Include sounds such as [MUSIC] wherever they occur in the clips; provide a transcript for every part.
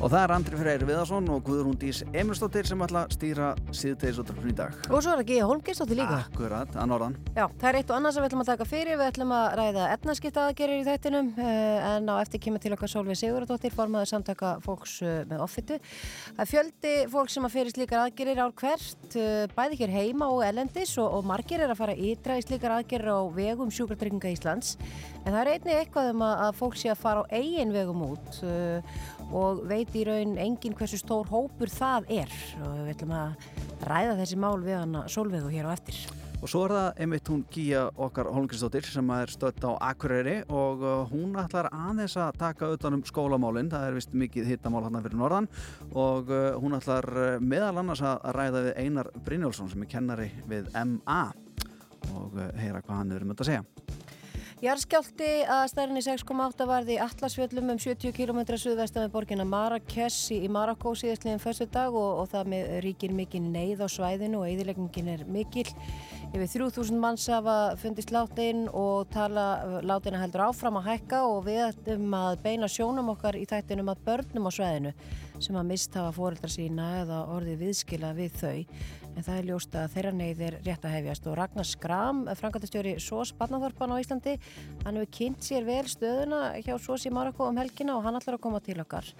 Og það er Andri Freyr Viðarsson og Guðrún Dís Emilstóttir sem ætla að stýra síðtegisóttarfinn í dag. Og svo er ekki Holmgistóttir líka. Akkurat, að norðan. Já, það er eitt og annað sem við ætlum að taka fyrir. Við ætlum að ræða etnaskipta aðgerir í þættinum eh, en á eftir kemur til okkar Solveig Sigurðardóttir formaður samtaka fólks eh, með offitu. Það er fjöldi fólk sem að fyrir slíkar aðgerir ár hvert, eh, bæði hér heima og elendis og, og margir er að fara ítra í slíkar aðgerir á vegum sjúkartrygginga Íslands. En það er einnig eitthvað um að fólk sé að fara á eigin vegum út og veit í raun engin hversu stór hópur það er og við ætlum að ræða þessi mál við hana Solveigu hér á eftir. Og svo er það einmitt hún Gíja okkar Holmgristóttir sem er stött á Akureyri og uh, hún ætlar aðeins að taka utanum skólamálinn, það er vist mikið hittamál hann fyrir norðan og uh, hún ætlar uh, meðal annars að ræða við Einar Brynjólfsson sem er kennari við MA og heyra hvað hann er um þetta að segja. Jarskjálti að stærni 6,8 varði Atlasfjöllum um 70 km suðvestan með borginna Marrakes í Marokko síðastliðin fyrstu dag og, og það með ríkir mikið neyð á svæðinu og eðileggingin er mikil. Yfir 3000 manns hafa fundist látin og tala látina heldur áfram að hækka og við ættum að beina sjónum okkar í þættinum að börnum á svæðinu sem að mistafa fóreldra sína eða orðið viðskila við þau en það er ljóst að þeirra neyðir rétt að hefjast og Ragnar Skram, frangatistjóri SOS Barnathorpan á Íslandi, hann hefur kynnt sér vel stöðuna hjá SOS í Marokko um helgina og hann ætlar að koma til okkar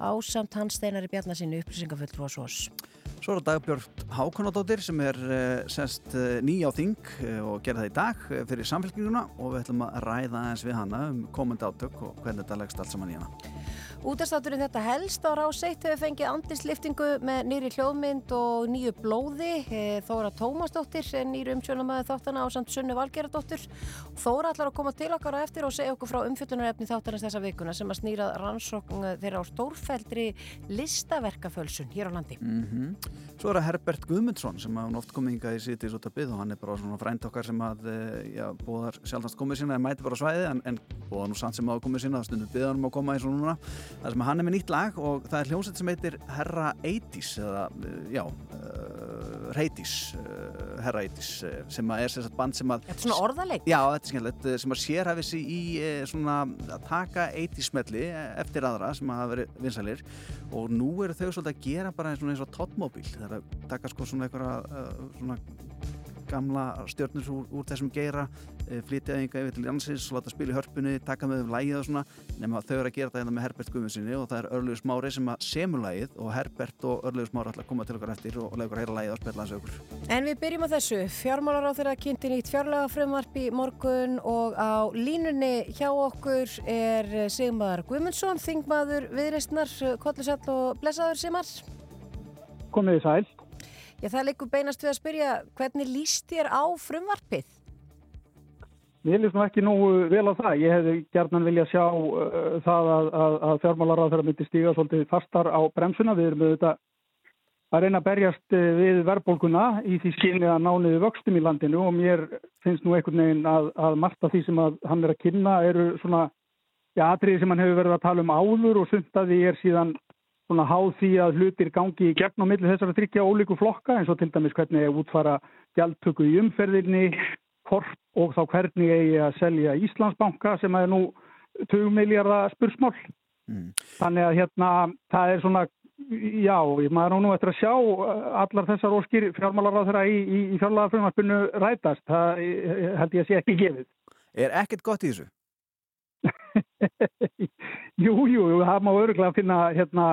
ásamt hans steinari bjarnasinu upplýsingafull frá SOS. Svo er Dagbjörn Hákonadóttir sem er uh, sest uh, ný á þing uh, og gerði það í dag fyrir samfélkinguna og við ætlum að ræða eins við hana um komandi átök og hvernig þetta leggst allt saman í hana. Útastátturinn þetta helst á ráseitt hefur fengið andisliftingu með nýri hljóðmynd og nýju blóði. Eh, Þóra Tómasdóttir er nýru umsjónamæði þáttana á samt Sunnu Valgeradóttir. Þóra ætlar að koma til okkar á eftir og segja okkur frá umfjöldunarefni þáttanins þessa vikuna sem að snýra rannsókn þeirra á stórfældri listaverkafölsun hér á landi. Mm -hmm. Svo er það Herbert Guðmundsson sem hann oft komið hingað í sítið svo tapið og hann er bara svona frænt okkar sem að eh, já, bóðar sjálfnast komið sína en mæti bara svæði en, en bóðar nú sann sem að komið sína það stundum byggðanum að koma eins og núna það sem hann er með nýtt lag og það er hljómsett sem heitir Herra Eitís eða, eh, já, uh, Reitís uh, Herra Eitís sem að er sérstaklega band sem að Þetta er svona orðaleg? Já, þetta er skemmtilegt, sem að sérhafið sér í svona að taka Eitís-smelli eftir aðra sem að hafa verið vinsalir og nú eru þau svolítið að gera bara eins og tóttmóbíl, það er að taka sko svona eitthvað svona gamla stjórnir úr, úr þessum geira e, flytjaði einhverja yfir til landsins og láta spila í hörpunni, taka með um lægið og svona nema þau eru að gera það hérna með Herbert Guðmundssoni og það er Örlegus Mári sem að semur lægið og Herbert og Örlegus Mári ætla að koma til okkar eftir og lega okkar heyra lægið og spilla þessu okkur. En við byrjum á þessu, fjármálar á þeirra kynnti nýtt fjárlega frumvarp í morgun og á línunni hjá okkur er Sigmar Guðmundsson þingmaður viðreistnar, kollusall og blessaður Sigmar. Komið í sæl Já, það leikur beinast við að spyrja, hvernig líst þér á frumvarpið? Mér líst nú ekki nú vel á það. Ég hefði gerðan vilja sjá uh, það að, að, að fjármálar á þeirra myndi stíga svolítið fastar á bremsuna. Við erum auðvitað að reyna að berjast uh, við verðbólguna í því skynni að nániðu vöxtum í landinu og mér finnst nú einhvern veginn að, að margt af því sem hann er að kynna eru svona ja, atriði sem hann hefur verið að tala um áður og að því er síðan svona háð því að hlutir gangi í gegn á milli þessara þryggja ólíku flokka eins og til dæmis hvernig er útfara gjaldtöku í umferðinni, og þá hvernig er að selja Íslandsbanka sem er nú 20 miljardar spursmál. Mm. Þannig að hérna það er svona, já, maður er nú eftir að sjá allar þessar óskir fjármálar á þeirra í, í, í fjármálarfröðmarpinu rætast. Það held ég að sé ekki gefið. Er ekkert gott í þessu? [LAUGHS] jú, jú, það má öruglega finna hérna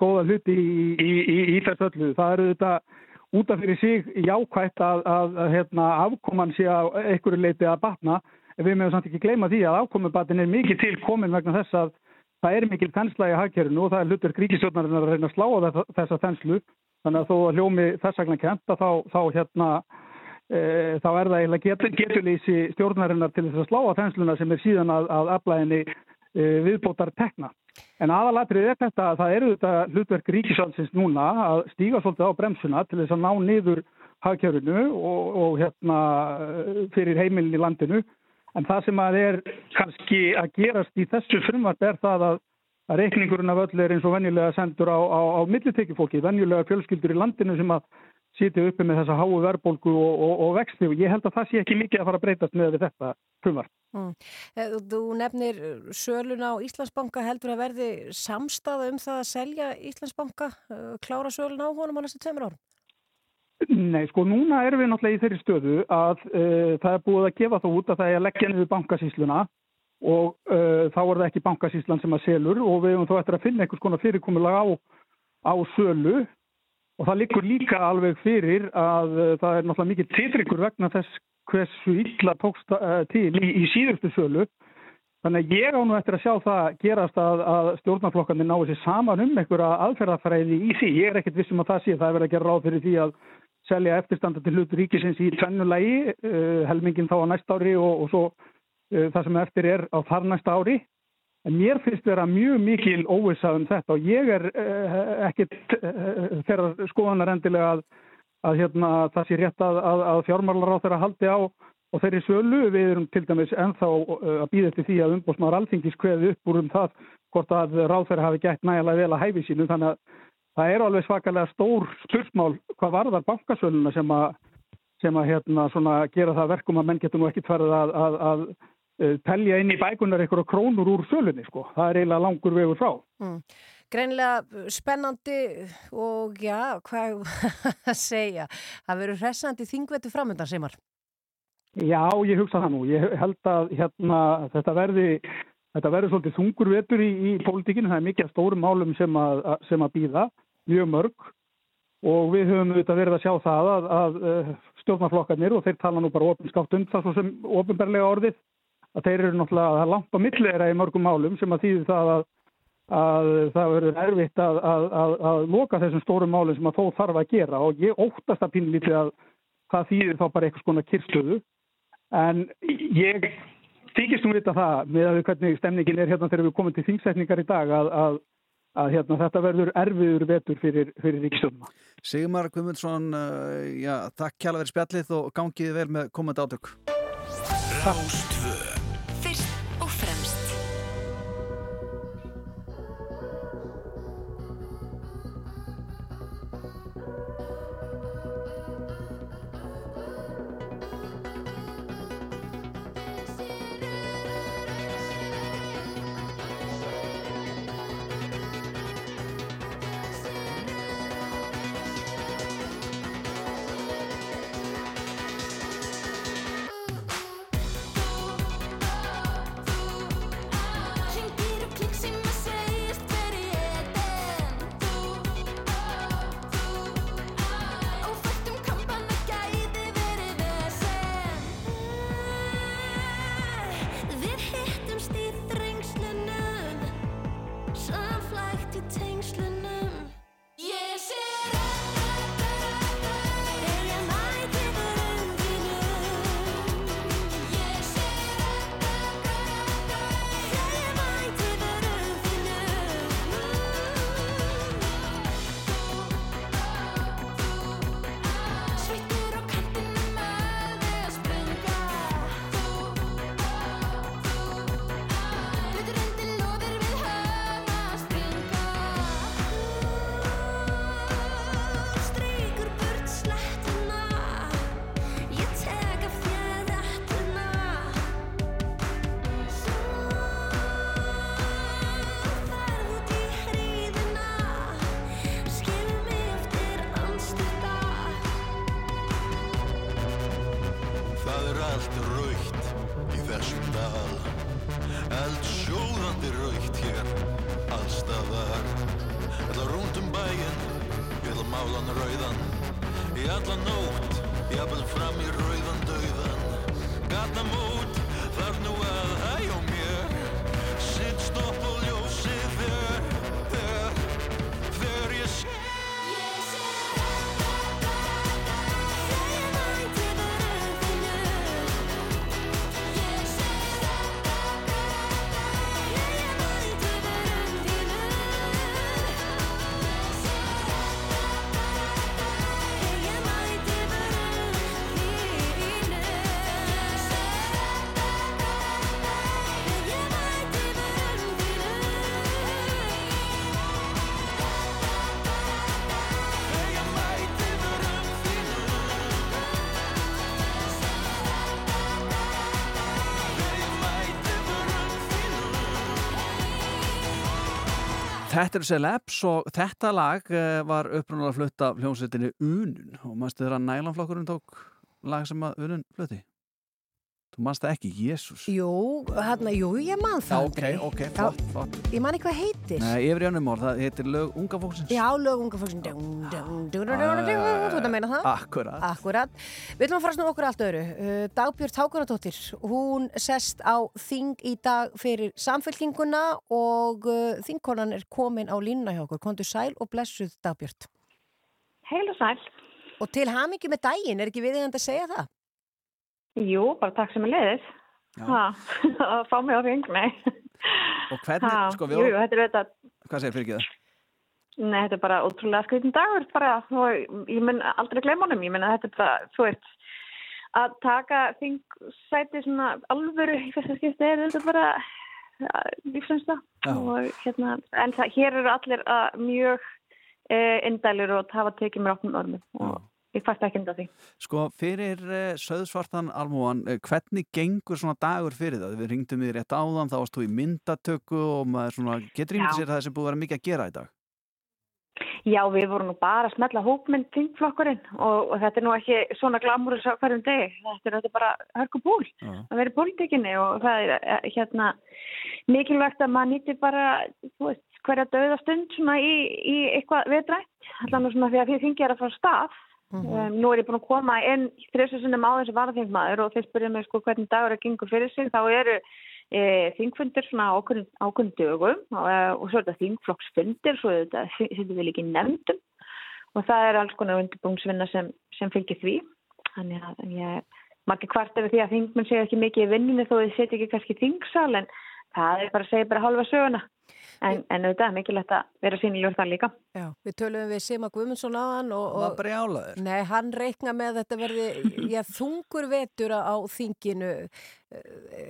góða hluti í, í, í, í þess öllu. Það eru þetta útaf fyrir sig jákvægt að, að, hérna, afkoman sé að einhverju leiti að batna. Við meðum samt ekki gleyma því að afkomubatin er mikið til komin vegna þess að það er mikil þensla í hagkerfinu og það er hlutur gríkisjónarinn að reyna að slá á þessa þenslu. Þannig að þó að hljómi þess vegna kent að þá, þá hérna e, þá er það eiginlega get, getuleysi stjórnarinnar til þess að slá á þensluna sem er síðan að, að aflæðinni viðbótar tekna. En aðalatrið er þetta að það eru þetta hlutverk ríkisálsins núna að stíga svolítið á bremsuna til þess að ná niður hagkjörunu og, og hérna fyrir heimilin í landinu. En það sem að er kannski að gerast í þessu frumvart er það að, reikningurinn af öll er eins og venjulega sendur á, á, á millitekjufólki, venjulega fjölskyldur í landinu sem að sitja uppi með þessa háu verðbólgu og, og, og vexti og ég held að það sé ekki mikið að fara að breytast með þetta frumvart. Mm. Eh, þú nefnir sölun á Íslandsbanka heldur að verði samstaða um það að selja Íslandsbanka, eh, klára sölun á honum á næstu tveimur árum? Nei, sko núna erum við náttúrulega í þeirri stöðu að uh, það er búið að gefa þá út að það er að leggja niður bankasísluna og uh, þá er það ekki bankasíslan sem að selur og við hefum þá eftir að finna einhvers konar fyrirkomulega á, á sölu og það likur líka alveg fyrir að uh, það er náttúrulega mikið tilryggur vegna þess hversu illa tókst til í, í síðustu sölu Þannig að ég á nú eftir að sjá það gerast að, að stjórnarflokkarnir náðu sér saman um einhverja aðferðarfræði í því. Ég er ekkert vissum að það sé það er verið að gera ráð fyrir því að selja eftirstandandi hlut ríkisins í tvennulegi, uh, helmingin þá á næsta ári og, og svo það sem eftir er á þar næsta ári. En mér finnst vera mjög mikil óvissað um þetta og ég er uh, ekkert þeirra skoðanar endilega að, að hérna, það sé rétt að, að fjármálar á þeirra haldi á og þeirri sölu. Við erum til dæmis ennþá að býða eftir því að umbósmaður alþingis kveði upp úr um það hvort að ráðferði hafi gætt nægilega vel að hæfi sínu. Þannig að það er alveg svakalega stór spursmál hvað varðar bankasöluna sem að, sem að hérna, gera það verkum að menn getur nú ekki tverð að, að, að eh, telja inn í bækunar einhverja krónur úr sölunni sko. Það er eiginlega langur vegur frá. Mm. Greinlega spennandi og já, hvað að segja. Það verður hressandi þingvetu framöndan semar. Já, ég hugsa það nú. Ég held að hérna, þetta verði Þetta verður svolítið þungur vetur í, í pólitíkinu, það er mikið stórum málum sem að, sem að býða mjög mörg og við höfum auðvitað verið að sjá það að, að eh, stjórnarflokkarnir og þeir tala nú bara ofinskátt um það svo sem ofinberlega orðið að þeir eru náttúrulega langt á millera í mörgum málum sem að þýði það að, að það verður erfitt að loka þessum stórum málum sem að þó þarf að gera og ég óttast að pínlítið að það þýðir þá bara eitthvað svona kyrstöðu en ég þykist um vita það með að hvernig stemningin er hérna þegar við komum til þingsetningar í dag að, að að hérna, þetta verður erfiður vetur fyrir, fyrir ríkstjónuma. Sigmar Guðmundsson, uh, já, takk kjæla verið spjallið og gangiði vel með komandi átök. Þetta eru Celebs og þetta lag eh, var upprunalega flutt af hljómsveitinni Unun og mannstu þeirra Nælonflokkurinn tók lag sem að Unun flutti? Þú mannst það ekki, Jésús Jú, hérna, jú, ég man það ok, aldrei. ok, flott, flott Ég man ekki hvað heitir Nei, yfir í önnum orð, það heitir lög unga fólksins Já, lög unga fólksinn Þú ert að meina það? Akkurat Akkurat. Við ætlum að fara snúa okkur allt öru. Uh, Dagbjörn Tákunadóttir, hún sest á þing í dag fyrir samfélkinguna og uh, þingkonan er komin á línuna hjá okkur. Kondur sæl og blessuð Dagbjörn. Heil og sæl. Og til hamingi með daginn, er ekki viðingandi að segja það? Jú, bara takk sem er leiðis. [LAUGHS] Að fá mig á nei. Og hvernig, Ha, sko, jú, við jú, þetta er þetta, Hvað segir fyrir ekki það? nei, þetta er bara ótrúlega skritin dagur, bara, og ég mun aldrei gleyma honum, ég menna þetta er bara, þú veist, að taka þingsæti svona alvöru í fyrsta skipti er þetta bara og hérna, en það, hér eru allir að mjög eh, indælir og hafa tekið mér opnum ormum og ég fæst ekki enda því. Sko, fyrir uh, söðsvartan almúan, uh, hvernig gengur svona dagur fyrir það? Við ringdum í rétt áðan, þá varst þú í myndatöku og maður svona, getur ímyndið sér það sem búið að vera mikið að gera í dag? Já, við vorum nú bara að smetla hópmynd þingflokkurinn og, og þetta er nú ekki svona glamúrus á hverjum degi. Þetta er, þetta er bara hörku búl Já. að vera í pólitíkinni og það er eh, hérna mikilvægt að maður nýtti bara þú veist, hverja dauða stund svona í, í eitthvað. Allan og svona því að því þingi er að fara af stað. um, nú er ég búin að koma inn þrjusu sinnum á þessi varðingmaður og þeir spyrja mig sko hvernig dagur er gengur fyrir sig. Þá eru e, þingfundir svona ákveðin, ákveðin dögum og, e, og svo er þetta þingflokksfundir, svo þetta sittum við líka í nefndum og það er alls konar undirbúngsvinna sem, sem fylgir því. Þannig að ég margir kvart yfir því að þingmenn segja ekki mikið í vinnunni þó þið setja ekki kannski þingsal en það er bara að segja bara halva söguna. En, en auðvitað er mikilvægt að vera sínilegur það líka. Já. Við töluðum við Sima Guðmundsson á hann og, og. Nei, hann reikna með að þetta verði já, þungur vetur á þinginu.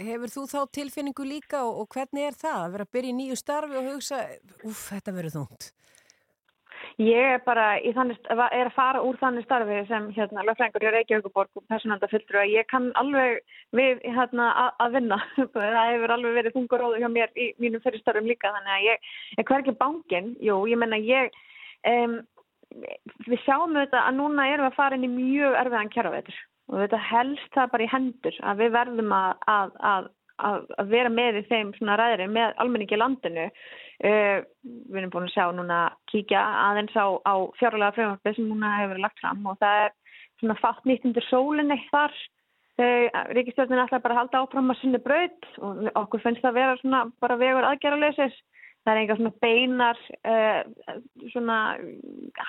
Hefur þú þá tilfinningu líka og, og hvernig er það að vera að byrja í nýju starfi og hugsa, uff, þetta verður þungt? Ég er bara þannig, er að fara úr þannig starfi sem hérna lögfrængur í Reykjavíkuborg og personanda fullur að ég kann alveg við hérna að, vinna. [LAUGHS] það hefur alveg verið þungur róðu hjá mér í mínum fyrir starfum líka þannig að ég er hvergi bankin. Jú, ég menna ég, um, við sjáum þetta að núna erum við að fara inn í mjög erfiðan kjaravetur og þetta helst það bara í hendur að við verðum að, að, að, að, að vera með í þeim svona ræðri með almenningi landinu. Uh, við erum búin að sjá núna kíkja aðeins á, á fjárlega frumvarpi sem núna hefur verið lagt fram og það er svona fatt nýtt undir sólinni þar þegar ríkistjórnin ætla bara að halda áfram að sinni braut og okkur finnst það að vera svona bara vegur aðgerðarleysis það er enga svona beinar uh, svona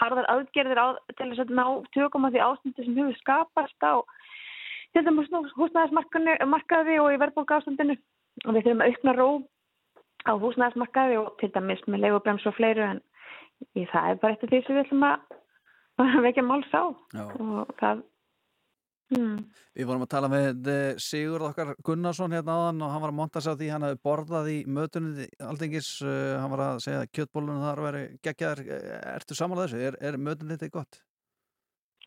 harðar aðgerðir á, til þess að ná tökum að því ástandi sem hefur skapast á til dæmis húsnæðismarkaði og í verðbólka ástandinu og við þurfum að aukna ró á húsnæðismarkaði og til dæmis með leigubrems og fleiru en í það er bara eftir því sem við ætlum að, vekja máls á Já. og það hmm. Við vorum að tala með eh, Sigurð okkar Gunnarsson hérna áðan og hann var að monta sig á því hann hefði borðað í mötunni aldengis, uh, hann var að segja að kjötbólunum þar veri geggjaðar Eh, Ertu samanlega þessu? Er, er mötunni þetta gott?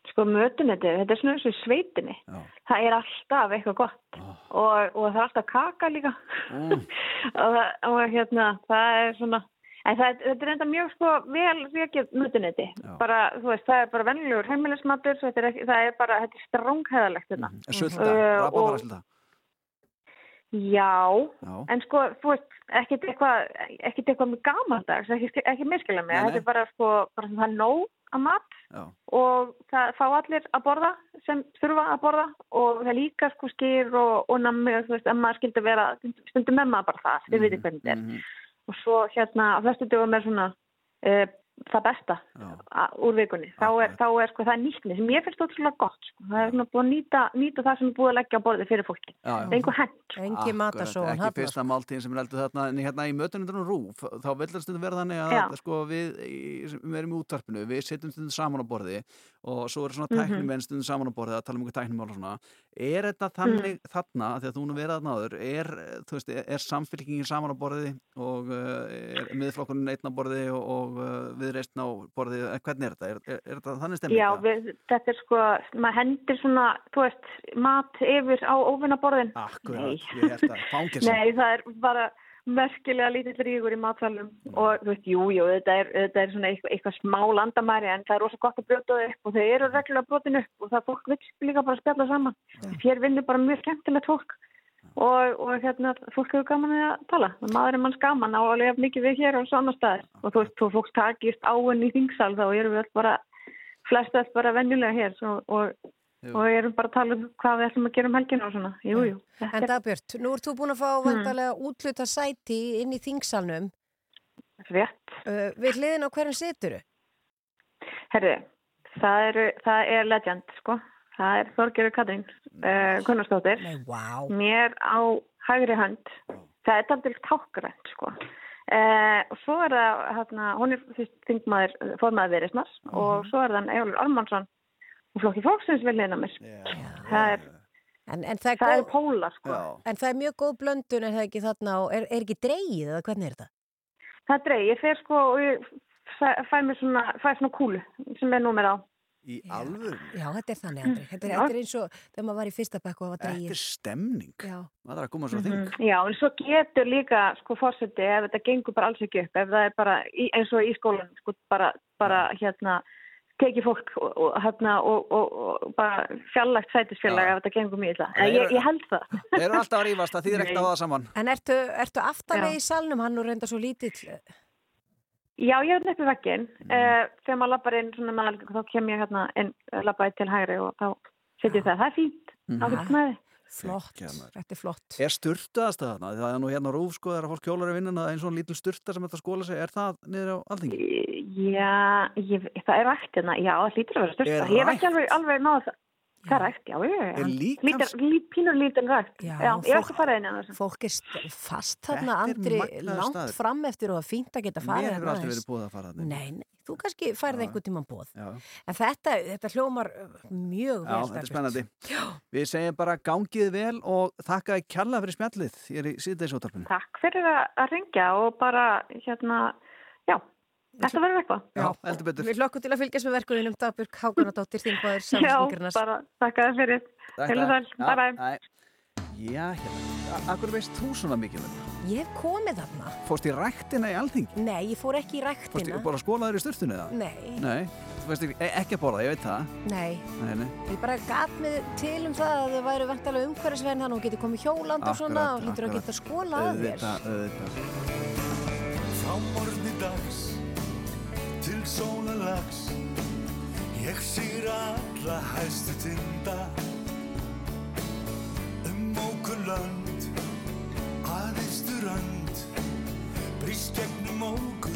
Sko mötunetið, þetta er svona eins og sveitinni. Já. það er alltaf eitthvað gott. Oh. og, og það er alltaf kaka líka. Mm. [LAUGHS] og, það- og hérna það er svona en það, þetta er enda mjög sko vel rekið mötuneti. Bara, þú veist, það er bara venjulegur heimilismatur þetta er, ekki, það er bara, þetta er strángheðalegt þetta En Sulta, Uh, og- rababarasulta já, Já, En sko, þú veist, ekkert eitthvað, ekkert eitthvað með gamaldags, ekki, ekki miskila mig. Þetta er bara, sko, bara það er nóg að mat já, og það fá allir að borða sem þurfa að borða og það líka sko skýr og, og nammi og þú veist, en maður skildi vera, stundum með maður bara það, við veitum hvernig þetta er. mhm, Og svo hérna, á flestu dögum er svona uh, það besta já. úr vikunni. Þá er, þá er sko, það er nýttni sem ég finnst ótrúlega gott, sko. Það er svona búið að nýta, nýta það sem er búið að leggja á borði fyrir fólki. Það er einhver hent. Engi Akkurat, matasóun ekki fyrsta máltíðin sem er eldur þarna en hérna í mötunundunum rúf þá það stundum vera þannig að Já. sko, við, við erum í útvarpinu við setjum stundum saman á borði og svo eru svona Mhm. tæknimenn stundum saman á borði að tala um eitthvað tæknimál og svona er þetta þannig þarna, því að þú nú verið þarna áður er, veist, er, samfélkingin saman á borði og uh, er miðflokkurinn einn á borði og, og uh, viðreistn á borði, eh, hvernig er þetta? Er, er, er þetta þannig stemming? Já, við, þetta er sko, maður hendir svona, þú veist, mat yfir á óvinnaborðin. Akkurat, Nei. ég held að fangir [LAUGHS] Nei, það er bara, merkilega lítill ríkur í matsalum og þú veist, jú, jú, þetta er, þetta er svona eitthvað, eitthvað smá landamæri en það er rosa gott að brjóta það upp og þau eru reglulega brotin upp og það fólk vil líka bara spjalla saman. Hér vinnur bara mjög skemmtilegt fólk og, og hérna, fólk hefur gaman að tala. Maður er manns gaman á lifa mikið við hér og svona staðir og þú veist, þú fólk takist áinn í þingsal þá erum við bara, flest allt bara venjulega hér og, og Jú. og erum bara að tala um hvað við ætlum að gera um helginu og svona, jú, jú. En Dagbjörn, nú ert þú búin að fá mm. vantarlega útluta sæti inn í þingsalnum. Rétt. Uh, við hliðin á hverjum situr þú? Herri, það er, það er legend, sko. Það er Þorgerur Katrín, uh, Gunnarsdóttir. Nei, wow. Mér á hægri hand. Það er aldrei tákgrænt, sko. Uh, og svo er það, hérna, hún er fyrst þingmaður, formaður veriðsmars mm -hmm. og svo er það Ejólur Armansson og flokki fólksins vil leina mér það er En, en það, er, það er póla sko. En það er mjög góð blöndun en það er ekki þarna og er, er ekki dreigið eða hvernig er það? Það er dreigið, ég fer sko og ég fæ mér svona, fæ svona kúlu sem er númer á. Í alveg? Já, þetta er þannig Andri. Þetta er, þetta er eins og þegar maður var í fyrsta bekku og var dreigið. Þetta er stemning. Já. Það er að koma svo þing. Mm -hmm. Já, en svo getur líka sko fórseti ef þetta gengur bara alls ekki upp, ef það er bara í, eins og í skólan sko bara, bara hérna tekið fólk og, og, hérna, og, og bara fjallagt sætisfjallag ef þetta gengur mjög illa. Ég, ég held það. Þeir [LAUGHS] eru alltaf að rýfast að því er ekkert á það saman. En ertu, ertu aftanlega í salnum hann og reynda svo lítill? Já, ég er nefnir vekkinn. Mm. Uh, þegar maður lappar inn svona alveg, þá kem ég hérna inn, lappaði til hægri og þá setjum það. Það er fínt. Mm. Þið. Flott, þetta er flott. Er styrtaðast það þarna? Það er nú hérna rúf sko, þegar fólk kjólar í vinnuna, einn svona lítil styrta sem þetta skóla sig, er það niður á alþingi? Já, ég, það er rætt hérna, já, það lítur að vera styrta. Ég hef ekki alveg, alveg náða það. Er rætt, já, er líkans... Pínur lítinn rætt. Já, já fólk, ég er ekki farið inn á þessu. Fólk er fast þarna, Andri, langt staður. fram eftir og að fínt að geta farið. Mér hefur alltaf verið búið að fara þetta. Nei, nei, þú kannski færði einhvern tíman búið. En þetta, þetta hljómar mjög vel. Já, þetta er spennandi. Já. Við segjum bara gangið vel og þakka kjalla fyrir smjallið. Ég er í síðdeisótarpunni. Takk fyrir að ringja og bara, hérna, já. Þetta verður eitthvað. Já, heldur betur. Við hlokkum til að fylgjast með verkunum Daburg Hákonadóttir, Þingbaður, Samsningarnas. [LAUGHS] Já, bara takk að það fyrir. Heilu sæl, bye bye. Já, hérna, akkur veist þú svona mikið með það? Ég hef komið þarna. Fórst í rættina í Alþingi? Nei, ég fór ekki í rættina. Fórst í bara skólaður í styrtunni eða? Nei. Nei, þú veist ekki, ekki að borða, ég veit það. Nei. Nei, nei. Ég bara gaf mig til um það að þau væri verðalega umhverfisverðin þannig að hún getur komið hjóland og svona og hlýtur að geta skóla að þér til sónalags Ég sýr alla hæstu tinda. Um mókun lönd Aðeistu rönd Brist gegnum móku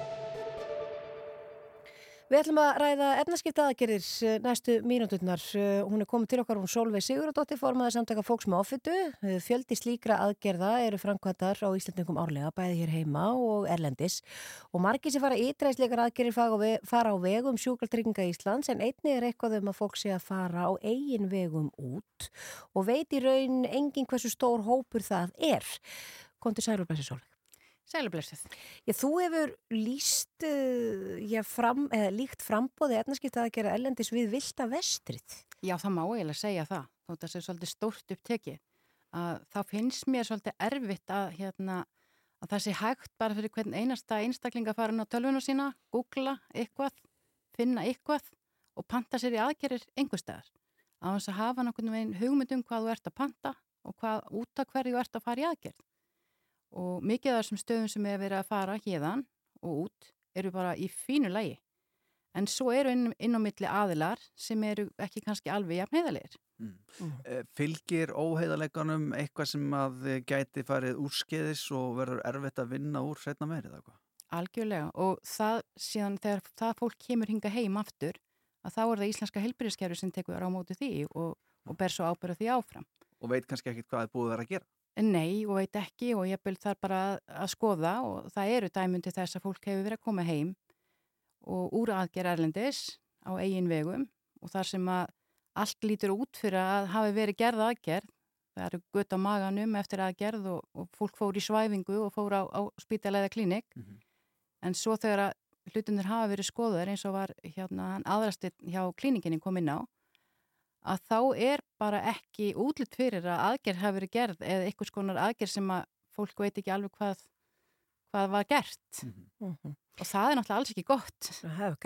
Við ætlum að ræða efnaskipta aðgerir næstu mínúturnar. Eh, Hún er komið til okkar hún Solveig Sigurðardóttir, formaði samtaka fólks með offitu. Fjöldi slíkra aðgerða eru framkvæmdar á Íslandingum árlega, bæði hér heima og erlendis. Og margir sem fara ítræðsleikar aðgerir fara á vegum sjúkaltrygginga Íslands en einni er eitthvað um að fólk sé að fara á eigin vegum út og veit í raun engin hversu stór hópur það er. Kontur Sælurblessi Solveig. Sælublessuð. Já, þú hefur líst, uh, já, fram, eða líkt frambóði efnaskipta að gera ellendis við vilda vestrið. Já, það má eiginlega segja það. Að það sé svolítið stórt upptekið. Að þá finnst mér svolítið erfitt að, hérna, að það sé hægt bara fyrir hvern einasta einstakling að fara inn á tölvuna sína, googla eitthvað, finna eitthvað og panta sér í aðgerir einhverstaðar. Á þess að hafa nokkurnu veginn hugmynd um hvað þú ert að panta og hvað út af hverju þú ert að fara í aðgerð. Og mikið af þessum stöðum sem er verið að fara hérðan og út eru bara í fínu lægi. En svo eru inn, inn á milli aðilar sem eru ekki kannski alveg jafn heiðalegir. Eh, Fylgir óheiðarleikanum eitthvað sem að eh, gæti farið úrskeiðis og verður erfitt að vinna úr setna meirið eitthvað? Algjörlega. Og það síðan þegar það fólk kemur hinga heim aftur að þá er það íslenska helbyrðiskerfi sem tekur á móti því og, og ber svo ábyrða því áfram. Og veit kannski ekkit hvað er búið að vera að gera? Nei og veit ekki og ég byrð þar bara að, skoða og það eru dæmundi þess að fólk hefur verið að koma heim og úr aðgerð erlendis á eigin vegum og þar sem að allt lítur út fyrir að hafi verið gerð aðgerð. Það eru gött á maganum eftir aðgerð og, og fólk fór í svæfingu og fór á, á spítalega klinik. En svo þegar að hlutinir hafa verið skoður eins og var hérna aðrastinn hjá klíninginni kom inn á að þá er bara ekki útlut fyrir að aðgerð hafi verið gerð eða einhvers konar aðgerð sem að fólk veit ekki alveg hvað, hvað var gert Mhm. og það er náttúrulega alls ekki gott Það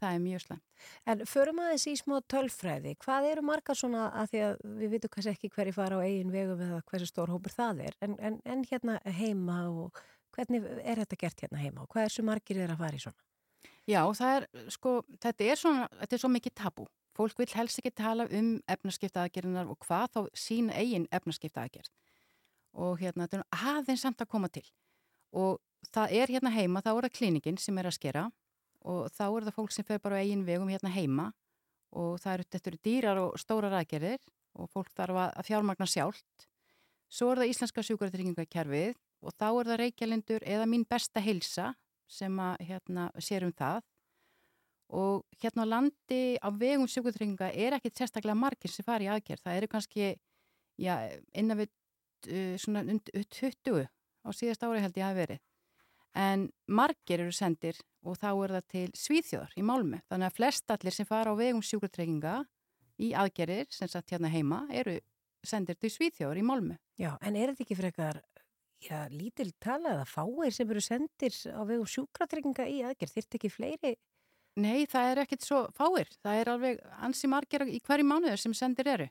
það er mjög slæmt En förum aðeins í smá tölfræði. Hvað eru margar svona að því að við vitum kannski ekki hverju fara á eigin vegum eða hversu stór hópur það er. En, en, en hérna heima og hvernig er þetta gert hérna heima og hvað er svo margir er að fara í svona? Já, það er, sko, þetta er, svona, þetta er svo mikið tabu. Fólk vil helst ekki tala um efnaskipta aðgerðinar og hvað þá sína eigin efnaskipta aðgerð. Og hérna, þetta er aðeins samt að koma til. Og það er hérna heima, þá er það klíningin sem er að skera og þá er það fólk sem fer bara á eigin vegum hérna heima og það eru, þetta eru dýrar og stórar aðgerðir og fólk þarf að fjármagna sjálft. Svo er það Íslenska sjúkvæðartryggingakerfið og þá er það Reykjalindur eða mín besta heilsa sem að hérna, sér um það og hérna á landi á vegum sjúkutrygginga er ekkit sérstaklega margir sem fari í aðgerð. Það eru kannski já, innan við uh, svona und- uh, 20 á síðast ári held ég hafi verið. En margir eru sendir og þá er það til Svíþjóðar í Málmu. Þannig að flest allir sem fara á vegum sjúkutrygginga í aðgerðir sem satt hérna heima eru sendir til Svíþjóðar í Málmu. Já, en er þetta ekki frekar já, lítil tala eða fáir sem eru sendir á vegum sjúkratrygginga í aðgerð? Þyrft ekki fleiri? Nei, það er ekkit svo fáir. Það er alveg ansi margir í hverju mánuður sem sendir eru.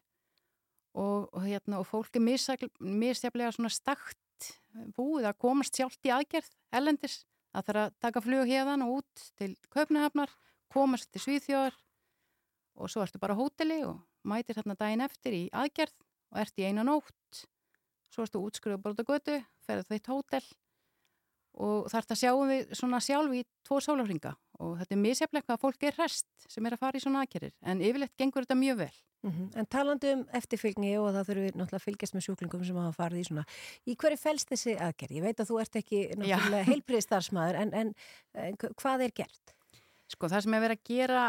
Og, og, hérna, og fólk er misjafl- misjaflega svona stakt búið að komast sjálft í aðgerð ellendis. Það þarf að taka flug hérðan og út til Kaupnahafnar, komast til Svíþjóðar og svo ertu bara á hóteli og mætir hérna daginn eftir í aðgerð og ert í eina nótt. Svo ertu útskriðu bara út á götu, ferðu þitt hótel og þarf það sjáum við svona sjálf í tvo sólafringa og þetta er misjaflega hvað fólk er rest sem er að fara í svona aðgerðir en yfirleitt gengur þetta mjög vel. Mm En talandi um eftirfylgni og það þurfum við náttúrulega að fylgjast með sjúklingum sem hafa farið í svona. Í hverju fælst þessi aðgerð? Ég veit að þú ert ekki náttúrulega heilbriðstarfsmæður en, en, en hvað er gert? Sko það sem er verið að gera,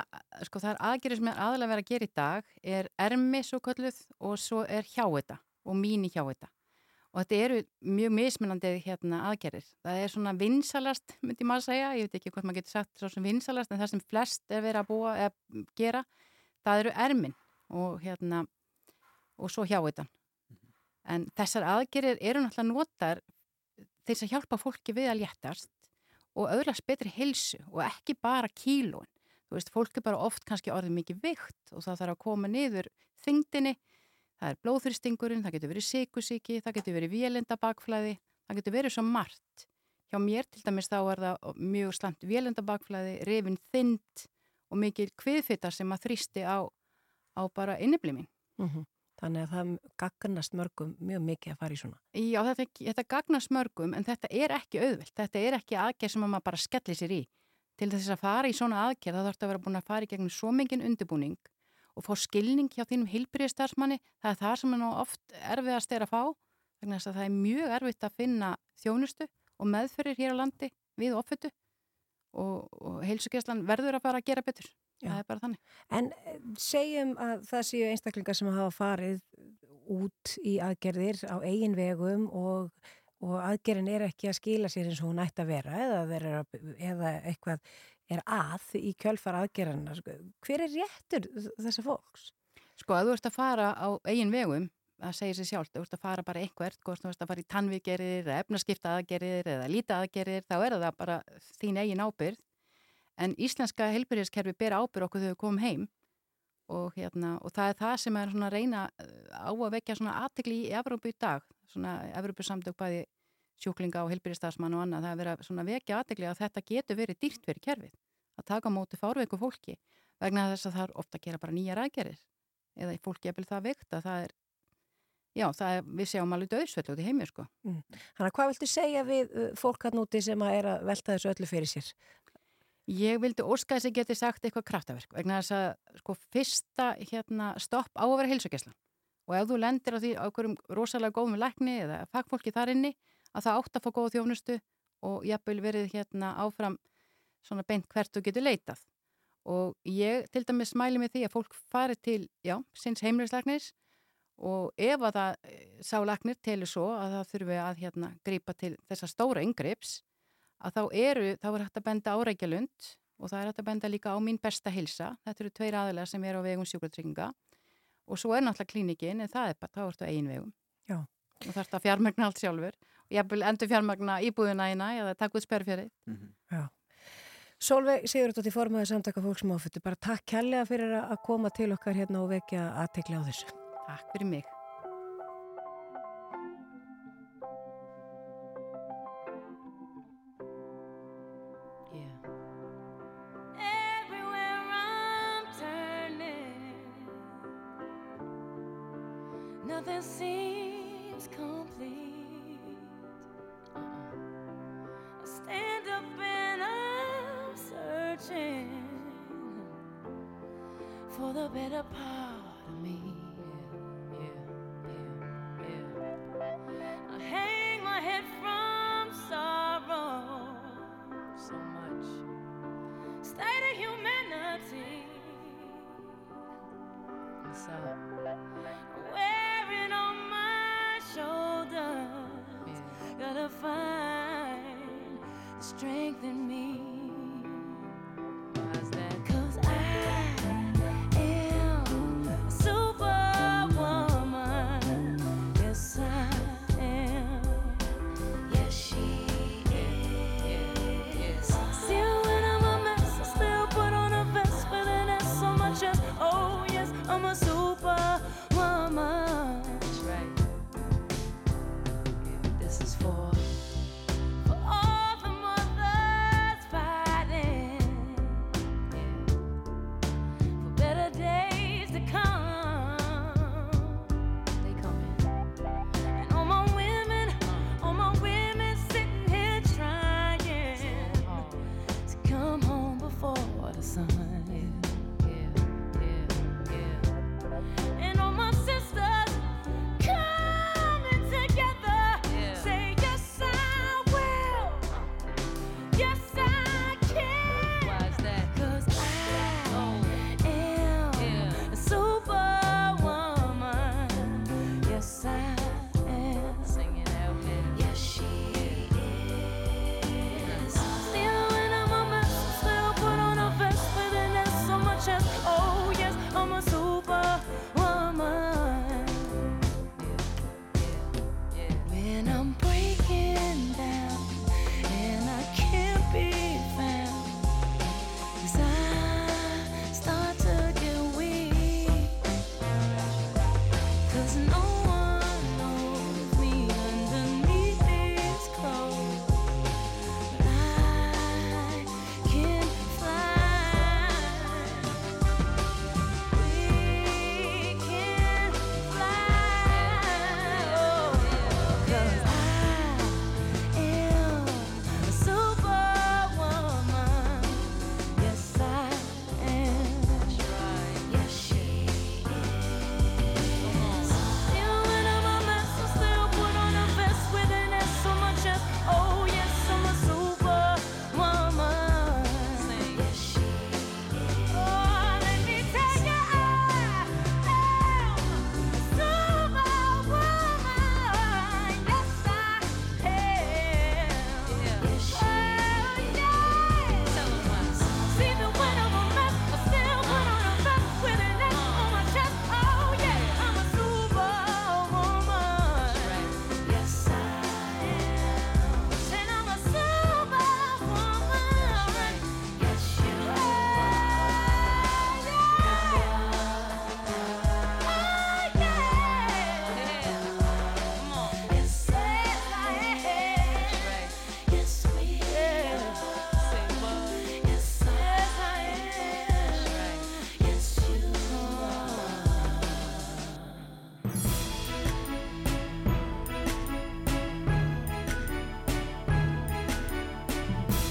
sko það er aðgerðir sem er aðalega verið að gera í dag er ermi svo kölluð og svo er hjáeta og mín í hjáeta. Og þetta eru mjög mismunandi hérna aðgerðir. Það er svona vinsalast, myndi maður segja, ég veit ekki hvort maður getur sagt svo sem vinsalast, en það sem flest er verið að búa eða gera, það eru ermin og hérna, og svo hjáetan. En þessar aðgerðir eru náttúrulega notar til að hjálpa fólki við að léttast og öðlast betri heilsu og ekki bara kílóin. Þú veist, fólk er bara oft kannski orðið mikið vikt og það þarf að koma niður þingdini. Það er blóðþristingurinn, það getur verið sykusíki, það getur verið vélendabakflæði, það getur verið svo margt. Hjá mér til dæmis þá er það mjög slant vélendabakflæði, rifin þynd og mikil kviðfita sem að þrýsti á, á bara inniblimin. Mm þannig að það gagnast mörgum mjög mikið að fara í svona. Já, þetta, þetta gagnast mörgum en þetta er ekki auðvilt. Þetta er ekki aðgerð sem maður bara skellir sér í. Til þess að fara í svona aðgerð þá þarf þetta að vera búin að fara í gegnum svo mingin undirbúning og fá skilning hjá þínum hilbriðstarfsmanni. Það er það sem er oft erfiðast er að fá. Þannig að það er mjög erfitt að finna þjónustu og meðferðir hér á landi við offötu og, og heilsugjastlan verður að fara að gera betur. Já. Það er bara þannig. En eh, segjum að það séu einstaklingar sem hafa farið út í aðgerðir á eigin vegum og, og aðgerðin er ekki að skila sér eins og hún ætti að vera eða, vera, eða eitthvað er að í kjölfar aðgerðina. Hver er réttur þessa fólks? Sko að þú ert að fara á eigin vegum það segir sér sjálf, þú ert að fara bara einhvert, þú ert að fara í tannvígerir eða efnaskipta aðgerir eða líta aðgerir, þá er það bara þín eigin ábyrð. En íslenska helbyrjaskerfi ber ábyrð okkur þegar við komum heim og, hérna, og það er það sem er reyna á að vekja aðtegli í Evrópu í dag, svona Evrópu samtök bæði sjúklinga og helbyrjastafsmann og annað, það er verið að vekja aðtegli að þetta getur verið dýrt fyrir kerfið, að taka móti fárveiku fólki vegna þess að það er ofta að gera bara nýjar aðgerir eða fólki er vel það veikt að það er Já, er, við sjáum alveg döðsvöld út í heimir sko. Mm. Þannig að hvað viltu segja við uh, fólk hann úti sem að er að velta þessu öllu fyrir sér? Ég vildi óska þess að geti sagt eitthvað kraftaverk vegna þess að sko fyrsta hérna, stopp á að vera heilsugjæslan og ef þú lendir á því á einhverjum rosalega góðum lækni eða fagfólki þar inni að það átt að fá góð þjónustu og jafnvel verið hérna áfram svona beint hvert þú getur leitað. Og ég til dæmis smæli mig því að fólk fari til, já, sinns heimlisleiknis og ef að það eh, sálagnir telur svo að það þurfi að hérna grípa til þessa stóra yngrips að þá eru, þá er hægt að benda árækjalund og það er hægt að benda líka á mín besta hilsa, þetta eru tveir aðilega sem er á vegum sjúkratrygginga og svo er náttúrulega klínikin en það er bara, þá ertu eigin vegum. Já. og það ertu að fjármagna allt sjálfur vil endur fjármagna íbúðuna eina eða takk út sperrfjörið mm -hmm. Já Solveig Sigurðardóttir formaði samtaka fólksum áfuttu, bara takk kærlega fyrir að koma til okkar hérna og vekja aðtekla á þessu. Takk fyrir mig.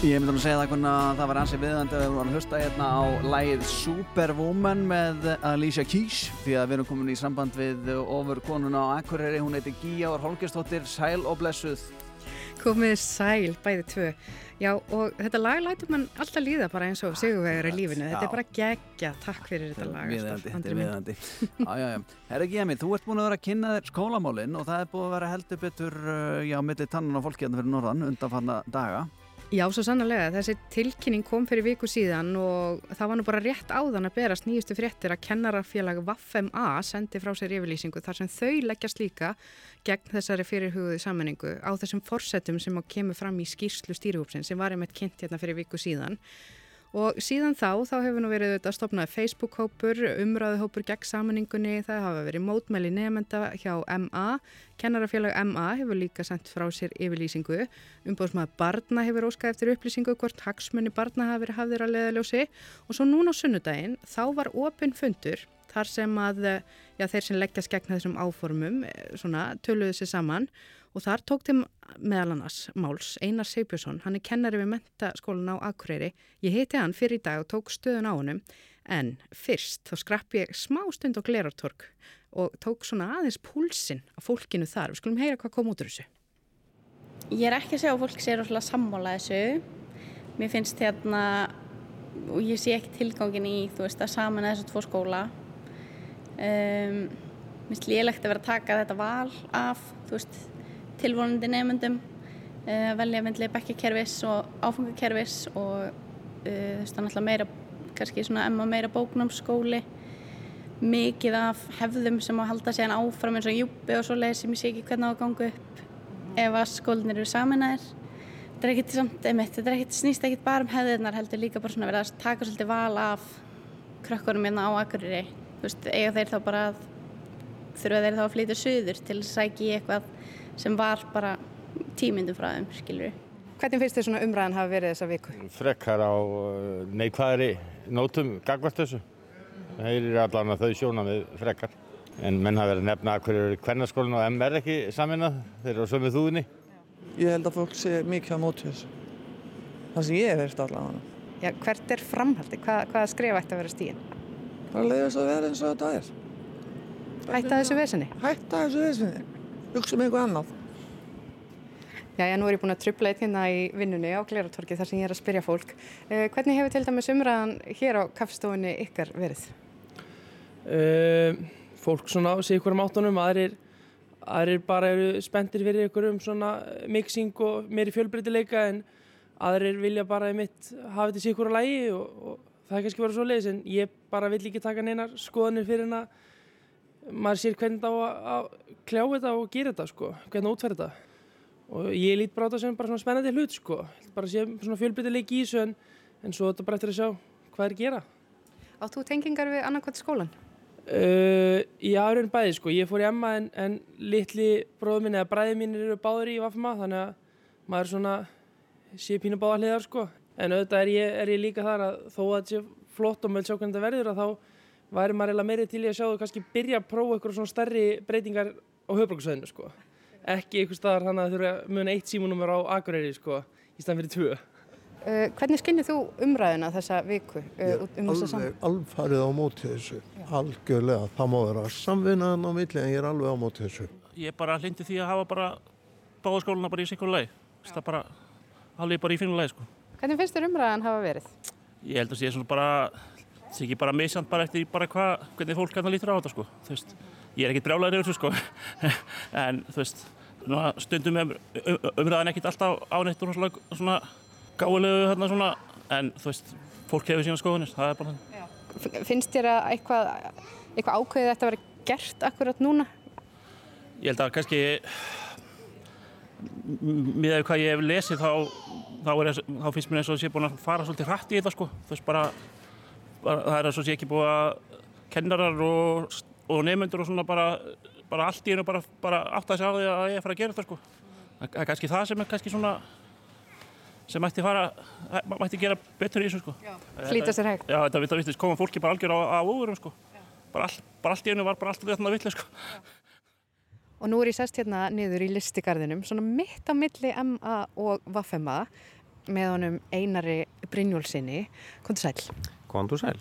Ég myndi að segja það hvernig að það var ansið viðandi að við varum að hlusta hérna á lægið Superwoman með Alicia Keys því að við erum komin í samband við ofur konuna á Akureyri, hún heiti Gíjáður Holgerstóttir, sæl og blessuð. Komið sæl, bæði tvö. Já, og þetta lag lætur mann alltaf líða bara eins og sigurvegar í lífinu. Þetta er bara geggja. Takk fyrir þetta lag. Viðandi, þetta er viðandi. Já, já, já. Herra Gíami, þú ert búin að vera að kynna þér skólamálinn og það er búin að vera heldur betur, uh, já, á. Já, svo sannlega. Þessi tilkynning kom fyrir viku síðan og það var nú bara rétt áðan að berast nýjustu fréttir að kennarafélag VAFMA sendi frá sér yfirlýsingu þar sem þau leggjast líka gegn þessari fyrirhugðu sammenningu á þessum forsetum sem kemur fram í skýrslu stýrihúpsin sem var einmitt kynnt hérna fyrir viku síðan. Og síðan þá, þá hefur nú verið þetta stopnaði Facebook-hópur, umræðuhópur gegn sammenningunni, það hafa verið mótmæli nefnda hjá MA, kennarafélag MA hefur líka sendt frá sér yfirlýsingu, umbóðsmaður barna hefur óskað eftir upplýsingu hvort hagsmunni barna hafi verið hafðir að leðaljósi og svo núna á sunnudaginn þá var opinn fundur þar sem að já, þeir sem leggjast gegn þessum áformum svona, töluðu sér saman og þar tók þeim meðal annars Máls Einar Seipjusson, hann er kennari við mentaskólan á Akureyri. Ég heiti hann fyrir í dag og tók stöðun á honum en fyrst þá skrapp ég smá stund á Glerartorg og tók svona aðeins púlsinn af fólkinu þar. Við skulum heyra hvað kom út úr þessu. Ég er ekki að segja að fólk sé rosalega sammála þessu. Mér finnst hérna, og ég sé ekki tilgangin í, þú veist, að samana þessu tvo skóla. Um, mér finnst lélægt að vera að taka þetta val af, þú veist, tilvonandi nefnendum, uh, velja myndlega bekkakerfis og áfangakerfis og uh, þú veist, það er náttúrulega meira, kannski svona emma meira bóknámsskóli. Mikið af hefðum sem að halda sér áfram eins og júbi og svo leið sem ég sé ekki hvernig á að ganga upp ef að skólinir eru saminæðir. Þetta er ekkert samt, einmitt, þetta er ekkert snýst ekkert bara um hefðirnar heldur líka bara svona verið að taka svolítið val af krökkunum hérna á Akureyri. Þú veist, eiga þeir þá bara að þurfa þeir þá að flytja söður til að sækja í eitthvað sem var bara tímyndum frá þeim, skilur við. Hvernig finnst þið svona umræðan hafa verið þessa viku? Frekkar á neikvæðri nótum gagvart þessu. Það er allan að þau sjóna með frekkar. En menn hafa verið að nefna að hverju eru kvennarskólinn og MR ekki saminað, þeir eru á sömu þúðinni. Ég held að fólk sé mikið á móti þessu. Það sem ég hef veist allavega. Já, hvert er framhaldi? Hvað, hvaða skrif ætti að vera stíðin? Bara leiðast að vera eins og þetta er. Hætta þessu vesenni? Hætta þessu vesenni. Hugsa um eitthvað annað. Já, já, nú er ég búin að trubla eitt hérna í vinnunni á Gleratorki þar sem ég er að spyrja fólk. Uh, hvernig hefur til dæmis umræðan hér á kaffstofunni ykkar verið? Uh, fólk svona á sig ykkur um áttunum, aðrir, aðrir bara eru spenntir fyrir ykkur um svona mixing og meiri fjölbreytileika en aðrir vilja bara einmitt hafa þetta sér ykkur á lægi og, og það er kannski verið svo leiðis en ég bara vill ekki taka neinar skoðanir fyrir að maður sér hvernig það á að kljá þetta og gera þetta sko, hvernig að útferða þetta. Og ég lít bara á þetta sem bara svona spennandi hlut sko, bara sé svona fjölbreytileiki í þessu en, en svo þetta bara eftir að sjá hvað er að gera. Átt þú tengingar við annarkvæmt skólan? Uh, í aðrun bæði sko, ég fór í Emma en, en litli bróður minn eða bræði mín eru báður í Vafma þannig að maður svona sé pínu báða hliðar sko. En auðvitað er ég, er ég líka þar að þó að þetta sé flott og með sjá hvernig þetta verður að þá væri maður eða meiri til í að sjá þú kannski byrja að prófa eitthvað svona stærri breytingar á höfbruksveðinu sko ekki eitthvað staðar þannig að þurfa mjög eitt símunumur á Akureyri sko í staðan fyrir tvö Uh, hvernig skinnir þú umræðina þessa viku uh, um þessa saman? Alfarið á móti þessu, Já. algjörlega. Það má vera samvinnaðan á milli en ég er alveg á móti þessu. Ég er bara hlindi því að hafa bara báðaskóluna bara í sikkur leið. Það bara alveg bara í finu leið sko. Hvernig finnst þér umræðan hafa verið? Ég held að það sé svona bara, það sé ekki bara misjant bara eftir bara hva, hvernig fólk kannar lítur á þetta sko. Veist, ég er ekkit brjálæður yfir þessu sko. [LAUGHS] en þú veist, stundum um, umræðan ekkit alltaf áneitt og svona gáðilegu hérna svona, en þú veist, fólk hefur sína skoðunir, það er bara þannig. Finnst þér að eitthvað, eitthvað ákveðið þetta að vera gert akkurat núna? Ég held að kannski, með hvað ég hef lesið, þá, þá, er, þá finnst mér eins og það sé búin að fara svolítið hrætt í þetta sko. Þú veist, bara það er og sé ekki búið að kennarar og, og nefnendur og svona bara, bara allt í hennu bara, bara átt að segja á því að ég er að fara að gera þetta sko. Það er kannski það sem er kannski svona sem mætti fara, mætti gera betur í þessu sko. Flýta sér hægt. Já, þetta vittist koma fólki bara algjör á óverum sko. Bara, all, bara allt í einu var bara alltaf þetta vittlega sko. Og nú er ég sest hérna niður í listigarðinum, svona mitt á milli MA og VFMA. með honum Einari Brynjólfsinni. Kondur sæl. Kondur sæl.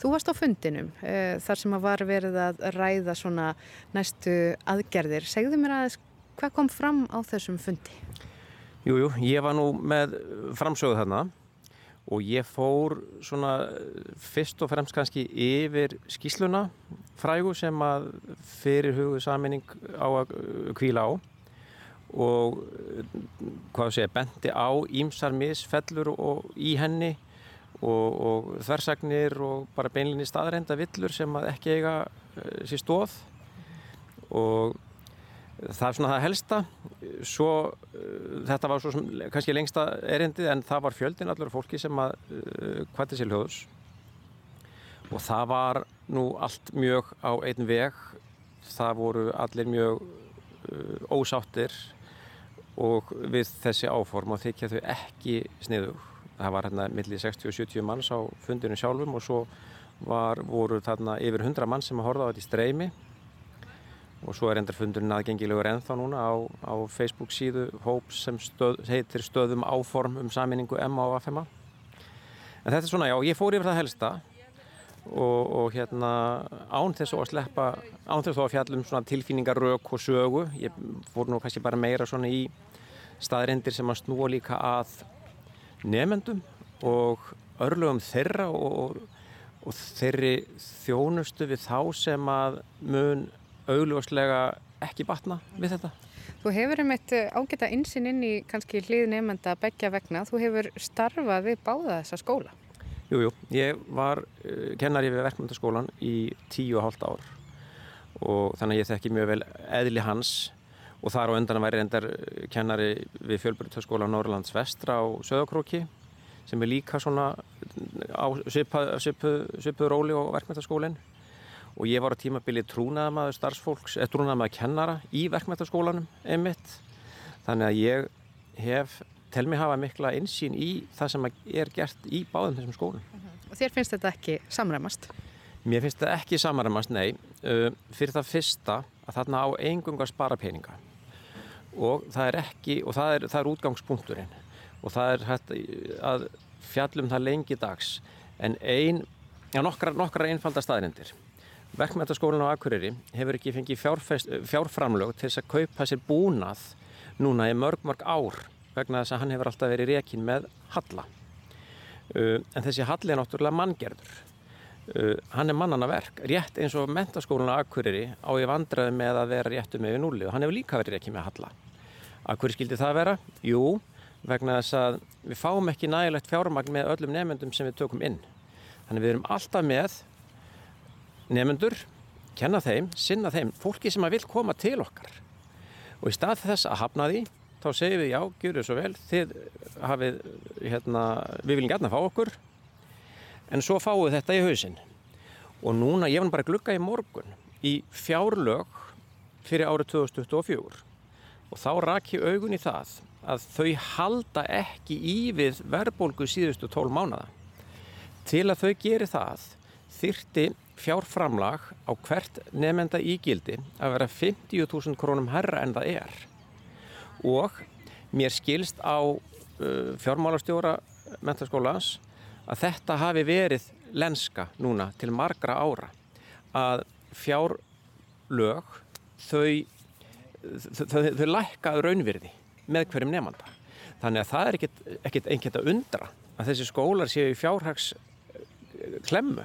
Þú varst á fundinum uh, þar sem að var verið að ræða svona næstu aðgerðir. Segðu mér aðeins hvað kom fram á þessum fundi? Jújú, jú, ég var nú með framsögðu þarna og ég fór svona fyrst og fremst kannski yfir skísluna frægu sem að fyrir hugu saminning á að kvíla á og hvað sé, bendi á ímsar misfellur og í henni og, og þversagnir og bara beinlinni staðreinda villur sem ekki eiga sér stóð og það er svona það helsta. Svo þetta var svo sem kannski lengsta erindið en það var fjöldin allur fólki sem að hvætti sér hljóðus og það var nú allt mjög á einn veg. Það voru allir mjög uh, ósáttir og við þessi áform og þykja þau ekki sniðug það var hérna millir 60-70 manns á fundinu sjálfum og svo var, voru þarna yfir 100 mann sem að horfa á þetta í streymi. Og svo er endar fundurinn aðgengilegur ennþá núna á, á Facebook síðu hóps sem stöð, heitir stöðum áform um saminningu MA og AFMA en þetta er svona, já, ég fór yfir það helsta og, og hérna án þess að sleppa án þess að fjallum svona tilfinningar rauk og sögu ég fór nú kannski bara meira svona í staðrindir sem að snúa líka að nefendum og örlögum þeirra og, og þeirri þjónustu við þá sem að mun augljóslega ekki batna við þetta. Þú hefur um eitt ágæta insinn inn í kannski hlið nefnda begja vegna. Þú hefur starfað við báða þessa skóla. Jújú, jú. ég var uh, kennari við verkmyndaskólan í tíu og hálft ár og þannig að ég þekki mjög vel eðli hans og þar á undan væri reyndar kennari við fjölbrytaskóla Norrlands vestra á Söðakróki sem er líka svona á svipuð svipu, róli og verkmyndaskólinn og ég var á tímabili trúnaðamaður starfsfólks, eða trúnaðamaður kennara í verkmyndaskólanum einmitt þannig að ég hef tel mig hafa mikla einsýn í það sem er gert í báðum þessum skólum. Uh -huh. Og þér finnst þetta ekki samræmast? Mér finnst þetta ekki samræmast, nei. Uh, fyrir það fyrsta að þarna á engung að spara peninga og það er ekki, og það er, það er útgangspunkturinn og það er hægt að fjallum það lengi dags en ein, já nokkra, nokkra einfalda staðrindir. Verkmyndaskólan á Akureyri hefur ekki fengið fjárframlög til þess að kaupa sér búnað núna í mörg mörg ár vegna þess að hann hefur alltaf verið rekin með halla. Uh, en þessi halli er náttúrulega manngerður. Uh, hann er mannana verk, rétt eins og mentaskólan á Akureyri á ég vandraði með að vera réttu með við núli og hann hefur líka verið rekin með halla. Akureyri skildi það vera? Jú, vegna þess að við fáum ekki nægilegt fjármagn með öllum nefnendum sem við tökum inn. Þannig við erum alltaf með nefnendur, kenna þeim, sinna þeim, fólki sem að vil koma til okkar. Og í stað þess að hafna því, þá segjum við já, gjur þau svo vel, þið hafið, hérna, við viljum gætna fá okkur, en svo fáum við þetta í hausinn. Og núna, ég var bara að glukka í morgun í fjárlög fyrir árið 2024 og þá rak ég augun í það að þau halda ekki í við verðbólgu síðustu tól mánada. Til að þau geri það þyrti fjárframlag á hvert nefnenda ígildi að vera 50.000 krónum herra en það er og mér skilst á fjármálastjóra mentaskólans að þetta hafi verið lenska núna til margra ára að fjárlög þau, þau, lækka raunvirði með hverjum nefnanda þannig að það er ekkert, einhvert að undra að þessi skólar séu í fjárhags klemmu.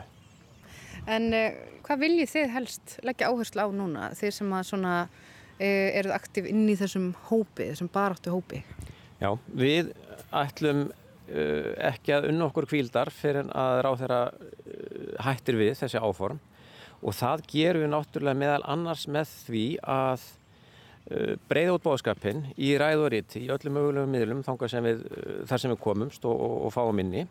En uh, hvað viljið þið helst leggja áherslu á núna, þið sem að svona uh, eruð aktív inn í þessum hópi, þessum baráttu hópi? Já, við ætlum uh, ekki að unna okkur kvíldar fyrir að ráð þeirra hættir við þessi áform. Og það gerum við náttúrulega meðal annars með því að breyða út bóðskapin í ræð og riti í öllum mögulegum miðlum sem við, þar sem við komumst og, og, og fáum inni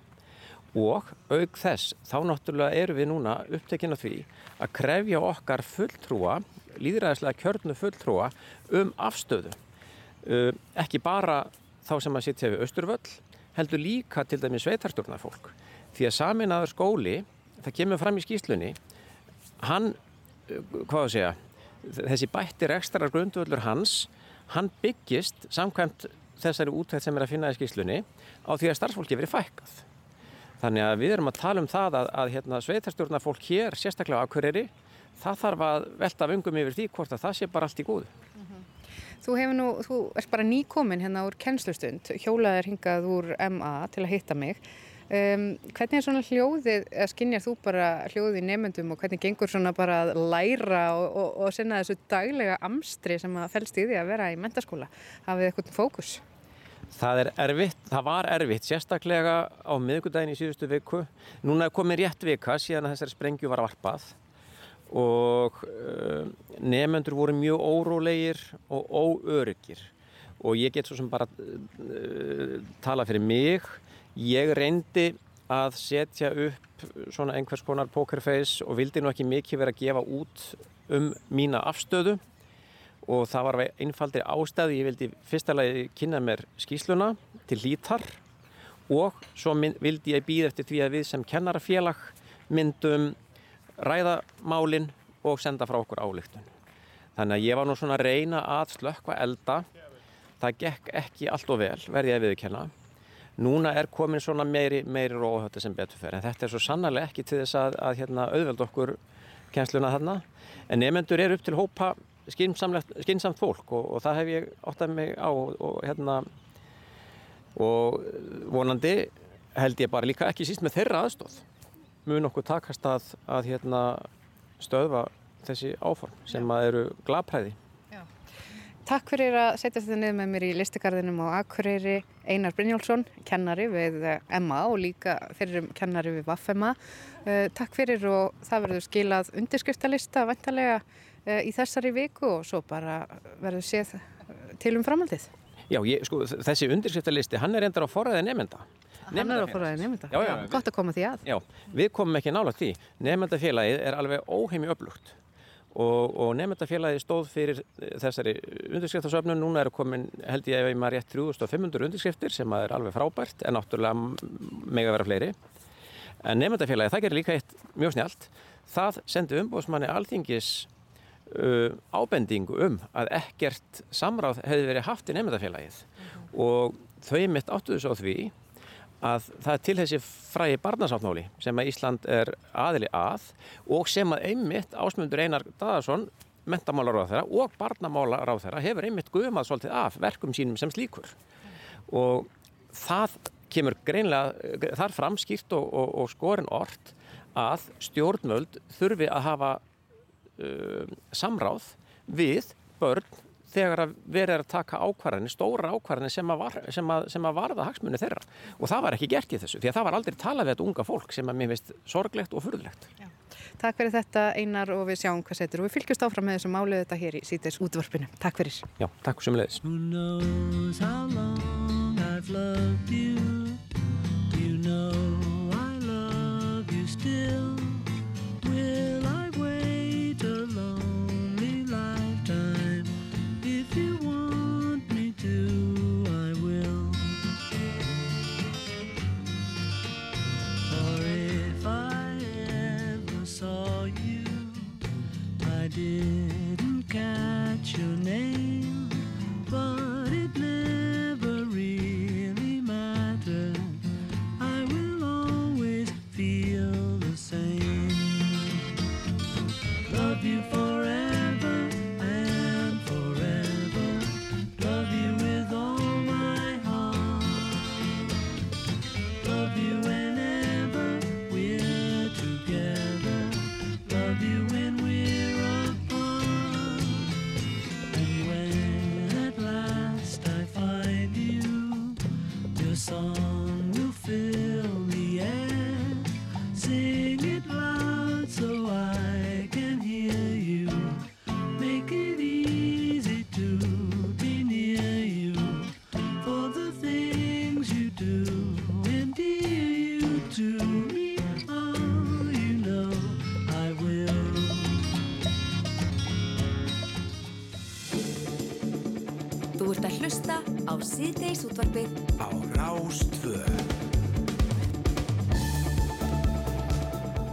og auk þess þá náttúrulega erum við núna upptekinn af því að krefja okkar fulltrúa, líðræðislega kjörnu fulltrúa um afstöðu. Uh, ekki bara þá sem að sitja við Östurvöll, heldur líka til dæmi sveitarstjórnar fólk. Því að saminaður skóli, það kemur fram í skýslunni, hann, hvað að segja, þessi bættir ekstrar grundvöldur hans, hann byggist samkvæmt þessari útækt sem er að finna í skýslunni á því að starfsfólki verið fækkað. Þannig að við erum að tala um það að, að hérna, sveitarstjórnarfólk hér, sérstaklega á Akureyri, það þarf að velta vöngum yfir því hvort að það sé bara allt í góðu. Þú hefur nú, þú ert bara nýkomin hérna úr kennslustund, hjólaðir hingað úr MA til að hitta mig. Um, hvernig er svona hljóðið, eða skinnjar þú bara hljóðið nefnendum og hvernig gengur svona bara að læra og, og, og sinna þessu daglega amstri sem að fælst í því að vera í mentaskóla? Hafið eitthvað fókus? Það er erfitt, það var erfitt, sérstaklega á miðgudaginn í síðustu viku. Núna er komið rétt vika síðan að þessari sprengju var varpað og uh, nefnendur voru mjög órólegir og óöryggir og ég get svo sem bara uh, tala fyrir mig ég reyndi að setja upp svona einhvers konar pokerface og vildi nú ekki mikið vera að gefa út um mína afstöðu og það var einfaldir ástæði ég vildi fyrsta lagi kynna mér skýsluna til lítar og svo vildi ég býða eftir því að við sem kennarafélag myndum ræða málinn og senda frá okkur álíktun. Þannig að ég var nú svona að reyna að slökkva elda. Það gekk ekki allt og vel, verði ég að viðkenna. Núna er komin svona meiri, meiri róhötta sem betur fer. En þetta er svo sannarlega ekki til þess að, að hérna, auðveld okkur kjensluna þarna. En nefnendur er upp til hópa skinsamt fólk og, og það hef ég óttað mig á og, og, hérna, og vonandi held ég bara líka ekki síst með þeirra aðstóð mun okkur takast að, að hérna, stöðva þessi áform sem að eru glapræði. Takk fyrir að setja þetta niður með mér í listegarðinum á Akureyri Einar Brynjálsson, kennari við MA og líka fyrir kennari við Vaffema. Eh, takk fyrir og það verður skilað undirskriftalista vantarlega eh, í þessari viku og svo bara verður séð til um framhaldið. Já, ég, sko, þessi undirskriftalisti, hann er endar á forræði nefnda. Hann er á forræði nefnda. Já, já, gott að koma því að. Já, við komum ekki nála því. Nefndafélagið er alveg óheimi upplugt og, og nefndafélagið stóð fyrir þessari undirskriftasöfnun. Núna eru komin, held ég ef ég maður rétt 3500 undirskriftir sem er alveg frábært en náttúrulega mega vera fleiri. En nefndafélagið, það gerir líka eitt mjög snjált. Það sendi umbóðsmanni alþingis uh, ábendingu um að ekkert samráð hefði verið haft í nefndafélagið mm. og þau mitt áttuðu svo því að það er til þessi fræði barnasáttmáli sem að Ísland er aðili að og sem að einmitt ásmundur Einar Dadarsson mentamálaráð þeirra og barnamálaráð þeirra hefur einmitt guðmað svolítið af verkum sínum sem slíkur. Og það kemur greinlega þar fram skýrt og, og, og skorin orð að stjórnvöld þurfi að hafa uh, samráð við börn þegar að verið er að taka ákvarðanir, stóra ákvarðanir sem að, var, sem, að, sem að varða hagsmunni þeirra og það var ekki gert í þessu því að það var aldrei talað við þetta unga fólk sem að mér veist sorglegt og furðlegt. Takk fyrir þetta Einar og við sjáum hvað setur og við fylgjumst áfram með þessu málið þetta hér í síðdeis útvarpinu. Takk fyrir. Já, takk sem leiðis. Didn't catch your name, síðdeis útvarpið á Rástvö.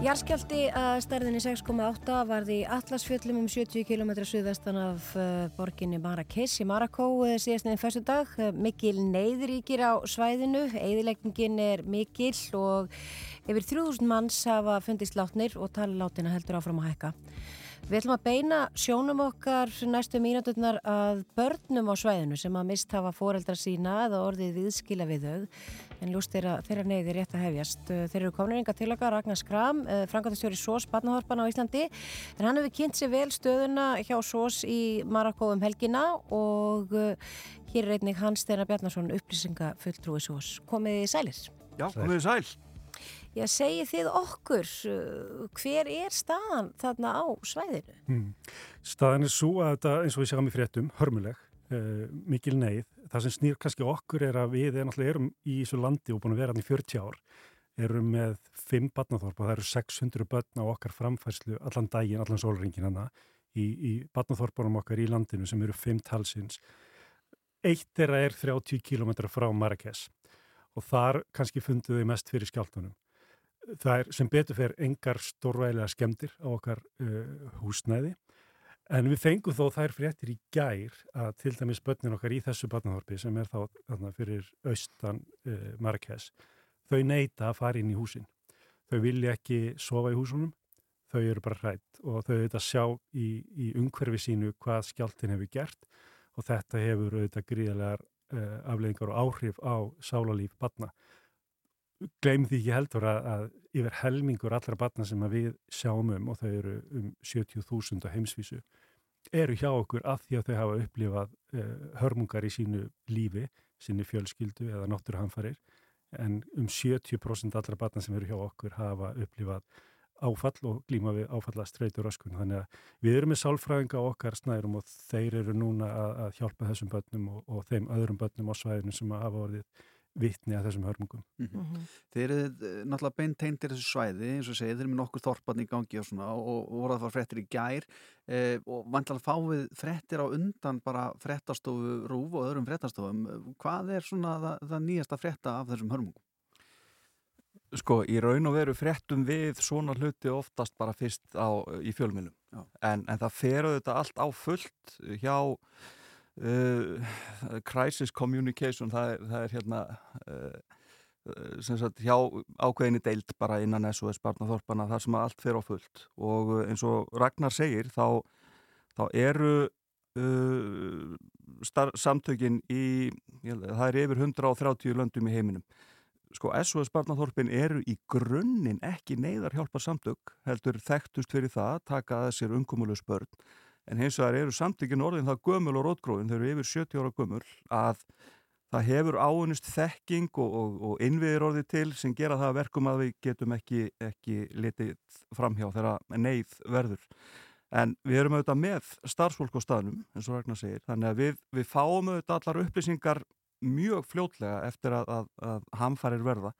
Jarskjaldi að stærðinni 6,8 varði í Atlasfjöllum um 70 km suðvestan af uh, borginni Marrakesh í Marrakó uh, síðastniðin fyrstu dag. Uh, mikil neyðríkir á svæðinu, eðileggingin er mikil og yfir 3000 manns hafa fundist látnir og talalátina heldur áfram að hækka. Við ætlum að beina sjónum okkar næstu mínuturnar að börnum á svæðinu sem að mist hafa foreldra sína eða orðið viðskila við þau en lúst þeirra, þeirra neyði rétt að hefjast. Þeir eru komin yngar til okkar Ragnar Skram, frangatastjóri SOS Barnahorpan á Íslandi en hann hefur kynnt sér vel stöðuna hjá SOS í Marakó um helgina og uh, hér er einnig Hans Steinar Bjarnason upplýsingafulltrúi SOS. Komið í sælir. Já, komið í sæl. Já, segið þið okkur, uh, hver er staðan þarna á svæðinu? Hmm. Staðan er svo að þetta, eins og við sjáum í fréttum, hörmuleg, uh, mikil neyð. Það sem snýr kannski okkur er að við er erum í þessu landi og búin að vera hann í 40 ár, erum með 5 barnaþorp og það eru 600 börn á okkar framfærslu allan daginn, allan sólringin hana í, í barnaþorpunum okkar í landinu sem eru 5 talsins. Eitt þeirra er 30 km frá Marrakesh og þar kannski funduðu mest fyrir skjáltunum það er sem betur fyrir engar stórvægilega skemmtir á okkar uh, húsnæði. En við fengum þó þær fréttir í gær að til dæmis börnin okkar í þessu barnaþorpi sem er þá þarna, fyrir austan uh, Marrakesh þau neyta að fara inn í húsin. Þau vilja ekki sofa í húsunum. Þau eru bara hrætt og þau auðvitað sjá í, í umhverfi sínu hvað skjáltin hefur gert og þetta hefur auðvitað gríðalegar uh, afleðingar og áhrif á sálalíf barna gleym því ekki heldur að, að yfir helmingur allra batna sem við sjáum um og þau eru um 70.000 á heimsvísu eru hjá okkur að því að þau hafa upplifað uh, hörmungar í sínu lífi, sínu fjölskyldu eða náttúruhamfarir en um 70% allra batna sem eru hjá okkur hafa upplifað áfall og glíma við áfalla streytur öskun þannig að við erum með sálfræðinga okkar snærum og þeir eru núna að, að hjálpa þessum börnum og, og þeim öðrum börnum á svæðinu sem hafa orðið vittni að þessum hörmungum. Mm -hmm. Þeir eru uh, náttúrulega beint teindir þessu svæði eins og segið, þeir eru með nokkur þorparni í gangi og svona og, og voru að fara frettir í gær eh, og vantilega fáið frettir á undan bara frettastofu rúf og öðrum frettastofum. Hvað er svona það, það nýjasta fretta af þessum hörmungum? Sko, í raun og veru frettum við svona hluti oftast bara fyrst á, í fjölmjölum en, en það fer auðvitað allt á fullt hjá Uh, crisis communication það er, það er hérna uh, sem sagt hjá ákveðinni deild bara innan SOS barnaþorpana þar sem allt fer á fullt. Og uh, eins og Ragnar segir þá, þá eru samtökin í held, það er yfir 130 löndum í heiminum. Sko SOS barnaþorpin eru í grunninn ekki neyðar hjálpa samtök heldur þekktust fyrir það taka að sér umkomulus börn en hins vegar eru samtökin orðin það gömul og rótgróðin, þau eru yfir 70 ára gömul að það hefur áunust þekking og, og, og innviðir orðið til sem gera það verkum að við getum ekki, ekki litið framhjá þegar neyð verður. En við erum auðvitað með starfsfólk á staðnum, eins og Ragnar segir, þannig að við, við fáum auðvitað allar upplýsingar mjög fljótlega eftir að, að, að hamfærir verða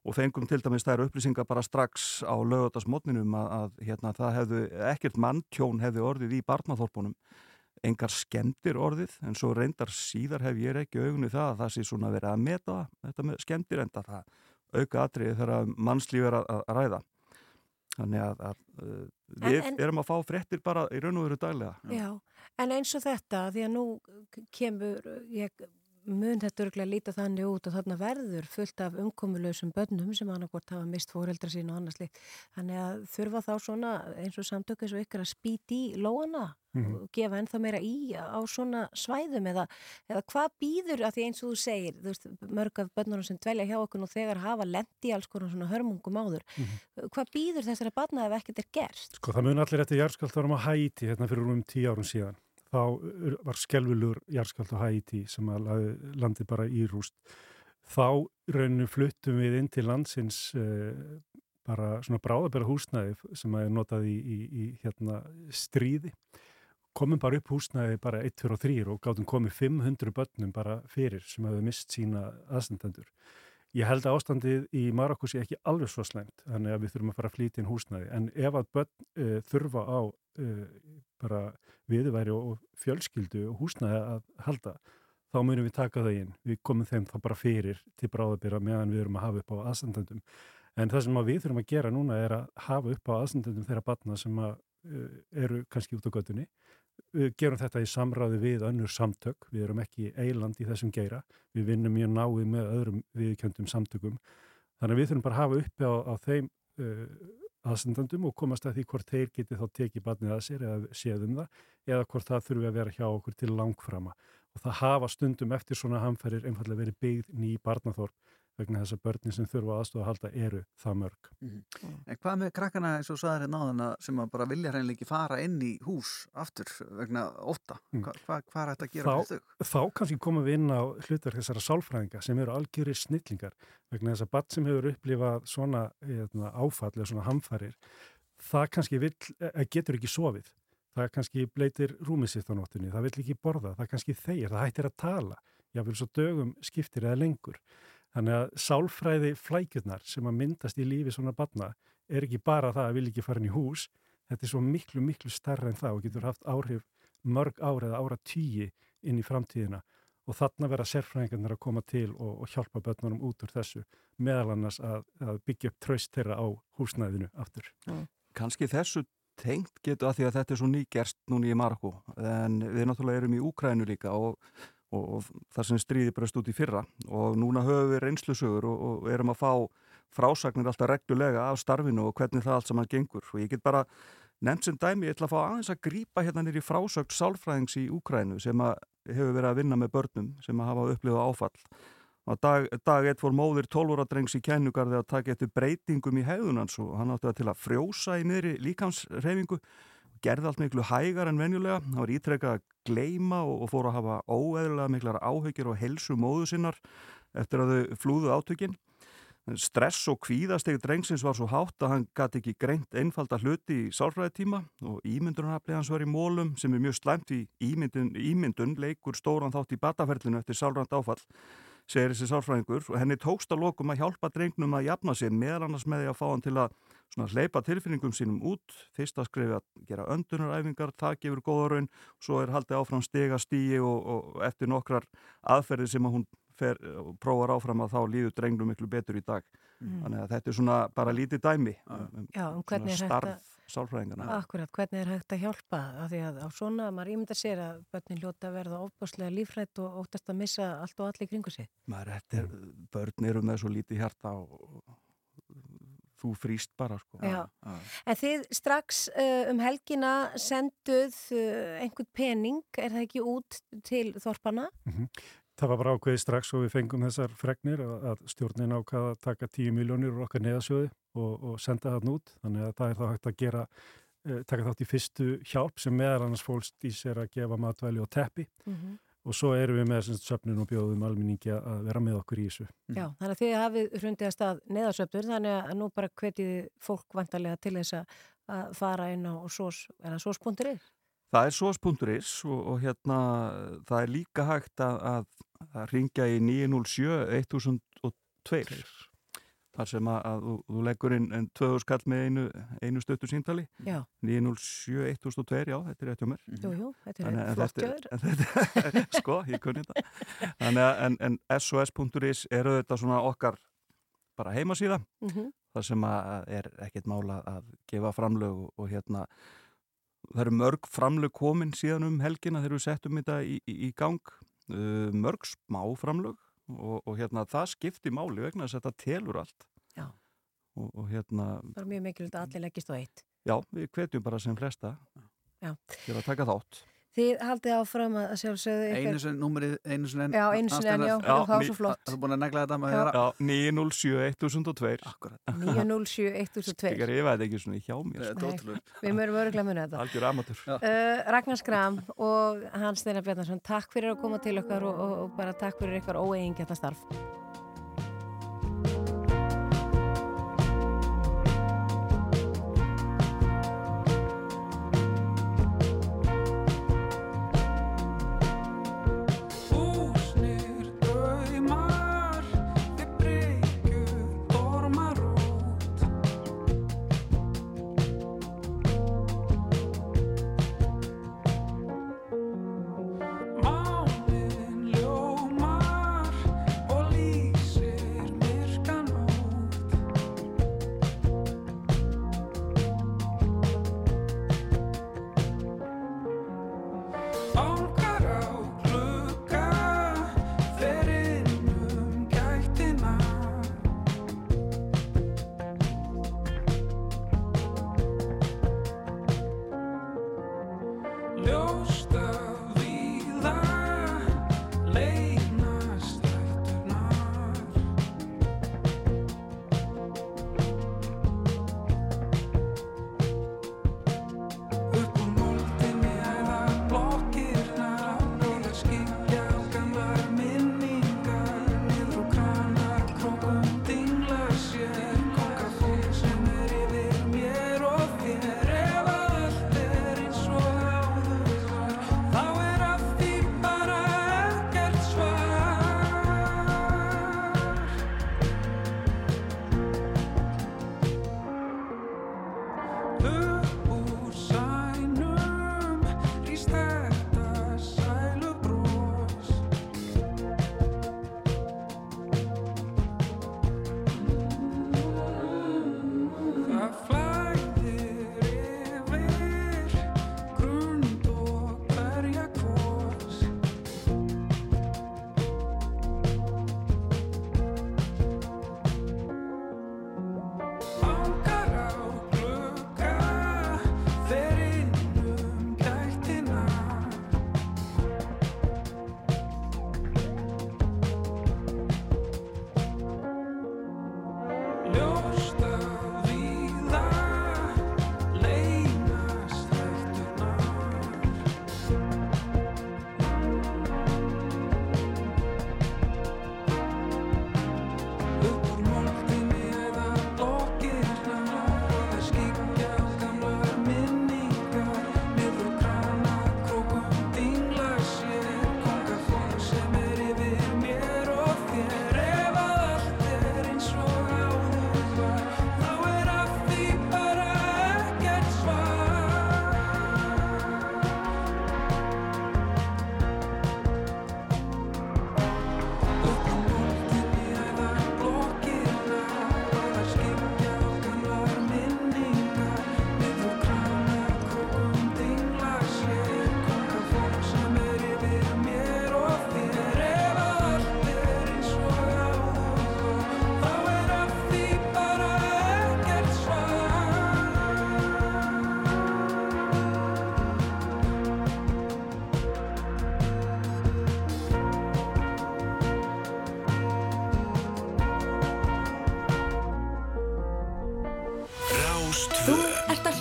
og fengum til dæmis þær upplýsingar bara strax á lögadagsmotninum að, að hérna, það hefðu, ekkert manntjón hefði orðið í barnaþorpunum. Engar skemdir orðið en svo reyndar síðar hef ég ekki augunni það að það sé svona verið að meta þetta með skemdir enda það auka atriði þegar mannslíf er að, að ræða. Þannig að, að uh, við en, en, erum að fá frettir bara í raun og veru daglega. Já, en eins og þetta því að nú kemur ég mun þetta örgulega líta þannig út og þarna verður fullt af umkomulösum börnum sem annarkort hafa mist fóreldra sín og annars líkt. Þannig að þurfa þá svona eins og samtök eins og ykkur að spýti í lóana mm -hmm. og gefa ennþá meira í á svona svæðum eða, eða hvað býður að því eins og þú segir, þú veist, mörg af börnunum sem dvelja hjá okkur og þegar hafa lendi alls konar svona hörmungum áður. Mm -hmm. Hvað býður þessara barna ef ekkert er gert? Sko það mun allir eftir járskaldunum að hæti hérna fyrir um tíu árum síðan þá var skelvilur jarðskald á Haiti sem landi bara í rúst. Þá rauninu fluttum við inn til landsins uh, bara svona bráðabera húsnæði sem er notað í, í, í hérna, stríði. Komum bara upp húsnæði bara 1, 2 og 3 og gáttum komið 500 börnum bara fyrir sem hefur mist sína aðstendendur. Ég held að ástandið í Marokko sé ekki alveg svo slæmt, þannig að við þurfum að fara að flýta inn húsnæði. En ef að börn uh, þurfa á uh, bara viðværi og fjölskyldu og húsnæði að halda, þá munum við taka það inn. Við komum þeim þá bara fyrir til bráðabýra meðan við erum að hafa upp á aðstandendum. En það sem við þurfum að gera núna er að hafa upp á aðstendendum þeirra batna sem að, uh, eru kannski út á göttunni. Við gerum þetta í samráði við önnur samtök, við erum ekki eiland í þessum geira, við vinnum mjög náið með öðrum viðkjöndum samtökum. Þannig að við þurfum bara að hafa uppi á, á þeim uh, aðstendendum og komast að því hvort þeir geti þá tekið batnið að sér eða séð um það eða hvort það þurfi að vera hjá okkur til langframa. Og það hafa stundum eftir svona hamfærir einfallega verið byggð ný barnaþorp vegna þess að börnin sem þurfa aðstofa að halda eru það mörg. En hvað með krakkana eins og sagðir hérna áðan að sem að bara vilja hreinlega ekki fara inn í hús aftur vegna óta? Mm. Hva, hva, hvað er þetta að gera fyrir þau? þá, kannski komum við inn á hlutverk þessara sálfræðinga sem eru algjörir snillingar vegna þess að badd sem hefur upplifað svona hérna, áfall eða svona hamfarir það kannski vill, eh, getur ekki sofið það kannski bleitir rúmið sitt á nóttunni það vill ekki borða, það kannski þeir það hættir að tala, jáfnvel svo dögum skiptir eða lengur þannig að sálfræði flækjurnar sem að myndast í lífi svona badna er ekki bara það að vilja ekki fara inn í hús þetta er svo miklu, miklu starra en það og getur haft áhrif mörg ára eða ára tíi inn í framtíðina og þarna vera sérfræðingarnir að koma til og, og hjálpa börnunum út úr þessu meðal annars að, að byggja upp tröst þeirra á húsnæðinu aftur. Kanski þessu tengt getur að því að þetta er svo nýgerst núni í Marokko en við náttúrulega erum í Úkrænu líka og, og, og það sem stríði bröst út í fyrra. Og núna höfum við reynslusögur og, og erum að fá frásagnir alltaf reglulega af starfinu og hvernig það allt saman gengur. Og ég get bara nefnt sem dæmi, ég ætla að fá aðeins að grípa hérna nýri frásögt sálfræðings í Úkrænu sem hefur verið að vinna með börnum sem hafa upplifað áfall. Og dag, dag eitt fór móðir 12 ára drengs í kennugarði að taka eftir breytingum í hegðunans og hann átti að til að frjósa í niðri líkamsreyfingu gerði allt miklu hægar en venjulega. Hann var ítrekkað að gleima og, og fór að hafa óeðlulega miklar áhyggjur og helsu móðu sinnar eftir að þau flúðu átökin. Stress og kvíðasteg drengsins var svo hátt að hann gæti ekki greint einfalda hluti í sálfræðitíma og ímyndunarafli hans var í mólum sem er mjög slæmt í ímyndun, ímyndun leikur stóran þátt í bataferlinu eftir sálfræðand áfall segir þessi sálfræðingur. Og henni tókst að lokum að hjálpa drengnum að jafna sig meðal annars með því að fá hann til að svona hleypa tilfinningum sínum út fyrst að skrifa að gera öndunaræfingar það gefur góða raun, svo er haldið áfram stiga stíi og, og eftir nokkrar aðferði sem að hún fer, prófar áfram að þá líður drengnum miklu betur í dag. Mm. þannig að þetta er svona bara lítið dæmi um, Já, um hvernig er svona starf sálfræðingana Akkurat, hvernig er hægt að hjálpa? Af því að á svona, maður ímynda sér að börnin hljóta að verða ofbáslega lífrætt og óttast að missa allt og allir kringu sig. Maður, þetta er, börn eru með svo lítið hjarta og þú frýst bara sko. Já. En þið strax uh, um helgina senduð uh, einhvern pening, er það ekki út til þorpana? Það var bara ákveðið strax og við fengum þessar fregnir að, að stjórnin ákvaða að taka 10 miljónir úr okkar neðasjóði og, og senda það út. Þannig að það er þá hægt að gera, uh, taka þátt í fyrstu hjálp sem meðal annars fólst í sér að gefa matvæli og teppi Mhm. Og svo erum við með semst söfnun og bjóðum almenningi að vera með okkur í þessu. Já, þannig að þið hafið hrundið að stað neðasöptur, þannig að nú bara hvetið fólk vantarlega til þess að- fara inn á sós, er það sós.is? Það er sós.is og, og hérna það er líka hægt að, að, að ringja í 907 1002 þar sem að, að þú, þú leggur inn en tvöðu skall með einu, einu stöttu síntali Já. 907 1002, já, þetta er rétt hjá mér Jú, jú, þetta er að flott hjá [LAUGHS] þetta- Sko, ég kunni þetta Þannig að en, en sos.is eru þetta svona okkar bara heimasíða Mhm. þar sem að er ekkert mála að gefa framlög og, og hérna það eru mörg framlög komin síðan um helgina þegar við settum þetta í, í, í gang mörg smá framlög og, og hérna það skipti máli vegna þess að þetta telur allt. Og, og hérna Það er mjög mikilvægt að allir leggist á eitt. já, við hvetjum bara sem flesta Já. til að taka þátt Þið haldið áfram að sjálfsögðu ykkar- Einu sinni, númerið, einu sinni enn Já, einu sinni enn, já, já, það var svo flott. Þú er búin að negla þetta með Já. að Já, 907 1002 Akkurat 907 1002. Ég veit það ekki svona hjá mér ótrúlegt. Við mörum öruglega muni þetta. Algjör amatur Uh, Ragnar Skram og Hans Steinar Bjarnarsson, takk fyrir að koma til okkar og, og, og bara takk fyrir ykkar óeigingjarna starf.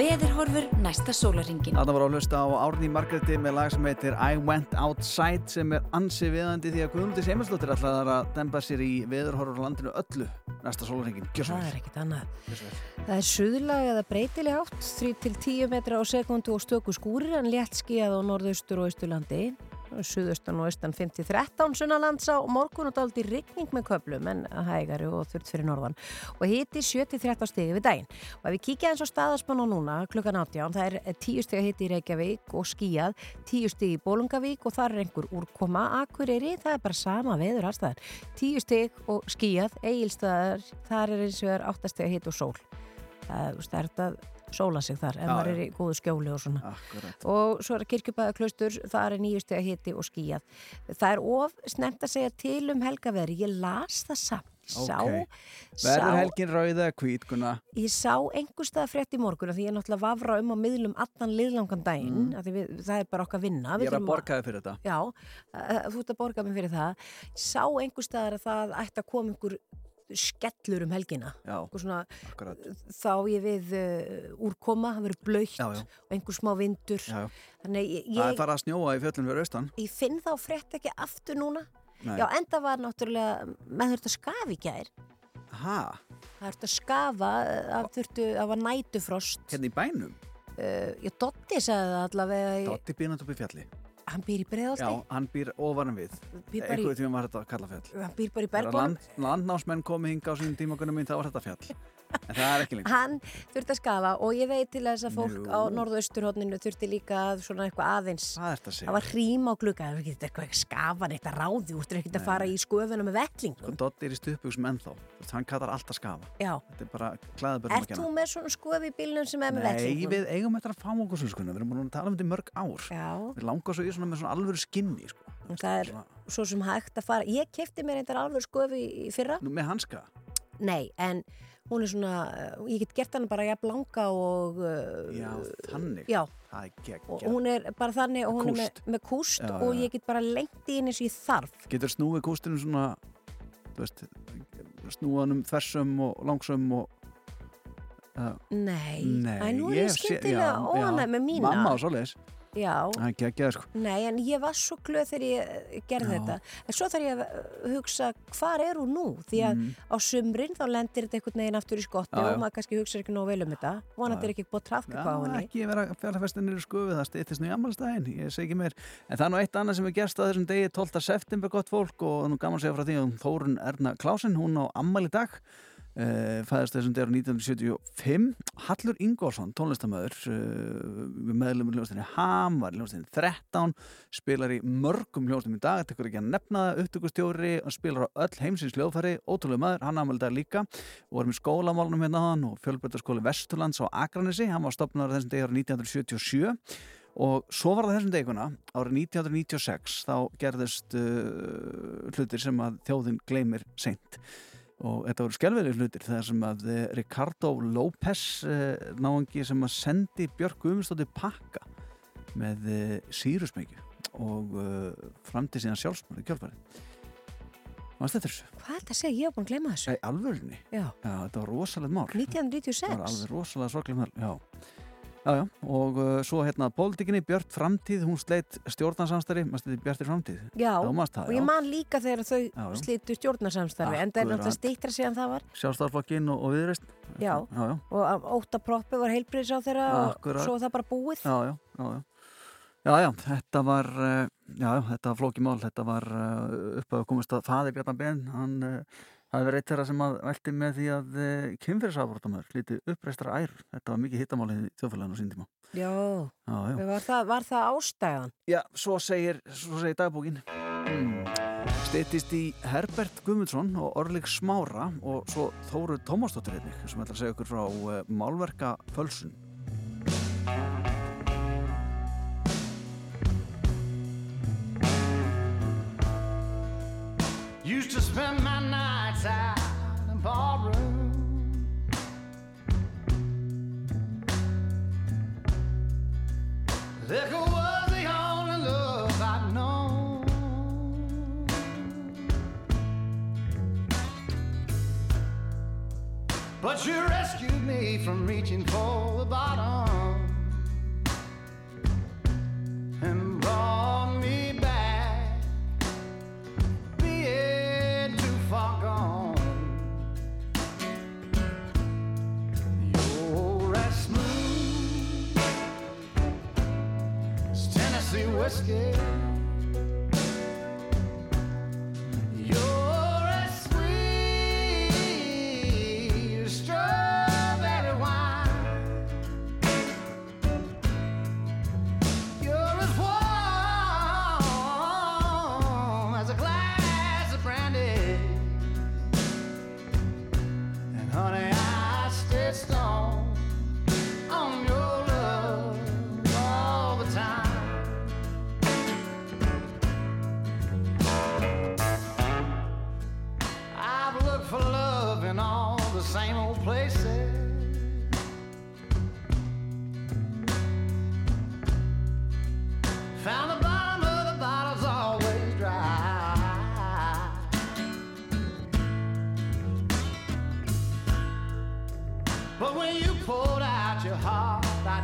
Veðurhorfur næsta sólaringin. Þarna var að hlusta á Árný Margretti með lag sem heitir I Went Outside sem er ansi viðandi því að Guðmundur Seimilsdóttir ætlaði að demba sér í veðurhorfur á landinu öllu næsta svo Það er ekkit annað. Það er suðlag eða breytileg átt, 3-10 metra á sekundu og stöku skúrir en létt skíðað á norðaustur og austurlandi. Suðaustan og austan 5-13 sunnalands á morgun og daldi rigning með köplum en hægari og þurft fyrir norðan. Og hiti 7-13 stigi við daginn. Og ef við kíkja eins og staðaspann á núna klukkan 18, það er 10 stigi hiti í Reykjavík og skíjað, 10 stigi í Bólungavík og þar er einhver úrkoma Akureyri, það er bara sama veður aðstæðan. 10 stig og skíjað, eigilstaðar, þar er eins og er 8 stigi hiti og sól það, það er þetta sóla sig þar ef maður er í góðu skjóli og svona Akkurat. og svo er kirkjubæðaklaustur það er nýjustu að hiti og skíjað það er of snemt að segja til um helgaveri ég las það samt ég sá, Ok. sá Verður helgin rauð eða hvít, Gunna? ég sá einhverstað frétt í morgun því ég er náttúrulega vafra um á miðlum allan liðlangan daginn Mm. við, það er bara okkar vinna Ég er að borga þig fyrir þetta. Já, uh, þú ert að borga mig fyrir það. Sá einhver staðar að það ætti að koma einhver skellur um helgina. Já, svona, akkurat. þá ég við uh, úrkoma, það verður blöytt og einhver smá vindur. Já, já. Þannig ég, Það er ég, farið að snjóa í fjöllum fyrir austan. ég finn þá frétt ekki aftur núna. Nei. Já, enda var náttúrulega, með þurft að skafa í gær. Ha? Það þurft að skafa, það þurftu, það var nætufrost. Hérna í bænum? Uh, já, Dotti sagði það allavega. Dotti býrnat upp í fjalli. Hann býr í breiðaldi. Já, hann býr ofaran við. Bara í- Eitthvað tíma var þetta Kallafjall. Hann býr bara í Þegar bergónum. land, landnámsmenn komi hinga á sínum tímagunum minn, þá var þetta fjall. En það er ekki lengur. Hann þurfti að skafa og ég veit til þess að fólk Jú. á norðausturhóttninu þurfti líka að svona eitthvað aðeins Hvað ert að segja? það var hrím á glugga, það ekki eitthvað skafan eitthvað ráði, þú ert ekki að fara í sköfuna með. Sko, Dotti er í stupugsum ennþá. Þú veist, Hann kallar alltaf skafa. Já. Þetta er bara klæðabörnum Ert þú með svona sköf í bílnum sem er með Nei, vettlingum? við eigum eftir að fá okkur svo sko. Við erum búin að tala um þetta í mörg ár. Já. Við langar svo í svona með svona alvöru skinni sko. Það er svo sem hægt að fara. Ég kefti mér eitthvað alveg sköf í, í fyrra. Nú með hanska. Nei, en hún er svona, uh, ég get gert hana bara jafn langa og... Uh, Já, þannig. Já. Það er gegn. Og hún er bara þannig og hún er Kúst. með, með kúst Já, og ég get bara lengt í henni sem ég þarf. Getur snúið kústinu svona, þú veist, snúanum þversum og langsum og... Uh, Nei, Nei, nú er ég já, óanæg með mína. Mamma og svoleiðis. Já. Það er geggjaði sko. Nei, en ég var svo glöð þegar ég eh, gerði Já. þetta. En svo þarf ég að eh, hugsa, hvar er hún nú? Því að Mhm. á sumrin þá lendir þetta einhvern veginn aftur í skotti Já, já. og maður kannski hugsa ekki nóg vel um þetta. Vonandi er ekki búið að trafka Já, hvað á henni. ekki vera fjallafestinir í skufi, það stýttist nú í ammálstæðin, ég segi ekki meir. En það er nú eitt annað sem er gerst að þessum degi 12. september gott fólk og nú gaman að segja frá því að Þórun Erna Klásin, hún á ammali dag, uh, fæðist þessum á 1975. Hallur Ingólfsson, tónlistamöður, uh, meðlum í hljóðstinni Ham, var í hljóðstinni 13, spilar í mörgum hljóðstinni í dag, þetta er ekki að nefna það, upptökustjóri og spilar á öll heimsins hljóðfæri, ótrúlega maður, hann ammali dag líka. Var með skólamálunum hérna hann og fjölbreytaskóli Vesturlands á Akranesi, hann var stopnaður þessum árið 1977 og svo var það þessum deguna árið 1996 þá gerðist uh, hlutir sem að þjóðin gleymir seint og þetta voru skelvelir hlutir þegar sem að eh, Ricardo López uh, náðungi sem að sendi Björk Guðmundsdóttir pakka með uh, sírusmengju og framti síðan sjálfsmóri kjálfari Varst þetta þessu? Hvað er þetta að segja? Ég hef búin að gleyma þessu. Já. þetta var rosalega mál 1996? Það var alveg rosalega sorglega mál, já Já, já, og uh, svo hérna pólitíkinni Björt Framtíð, hún sleitt stjórnarsamstari, maður stið Björtir Framtíð. Já, það, og ég man líka þegar þau slítu stjórnarsamstarfi en það er náttúrulega stýttra síðan það var. Sjálfstæðarflokkinn og, og viðreist. Já, Já, já. og að óta proppi var heilbriðs á þeirra og svo það bara búið. Já, já, já, já. Já, já, þetta var, uh, já, þetta var flókið mál, þetta var uh, upp að komast að faði Bjarnar Ben, hann, uh, það hefur eitt þeirra sem að velti með því að uh, kynfyrirsafbrotamöður líti uppreistra ær, þetta var mikið hittamálið í þjóðfélaginu sín tíma. Já, Já, já. Var, það, var það ástæðan? Já, svo segir, svo segir dagbókin. Mm. Steytist í Herbert Guðmundsson og Orlik Smára og svo Þóru Tómasdóttir einnig sem ætla að segja okkur frá uh, Málverka Fölsun. Used to spend my nights out in barroom. Liquor was the only love I'd known. But you rescued me from reaching for the bottom and brought Tennessee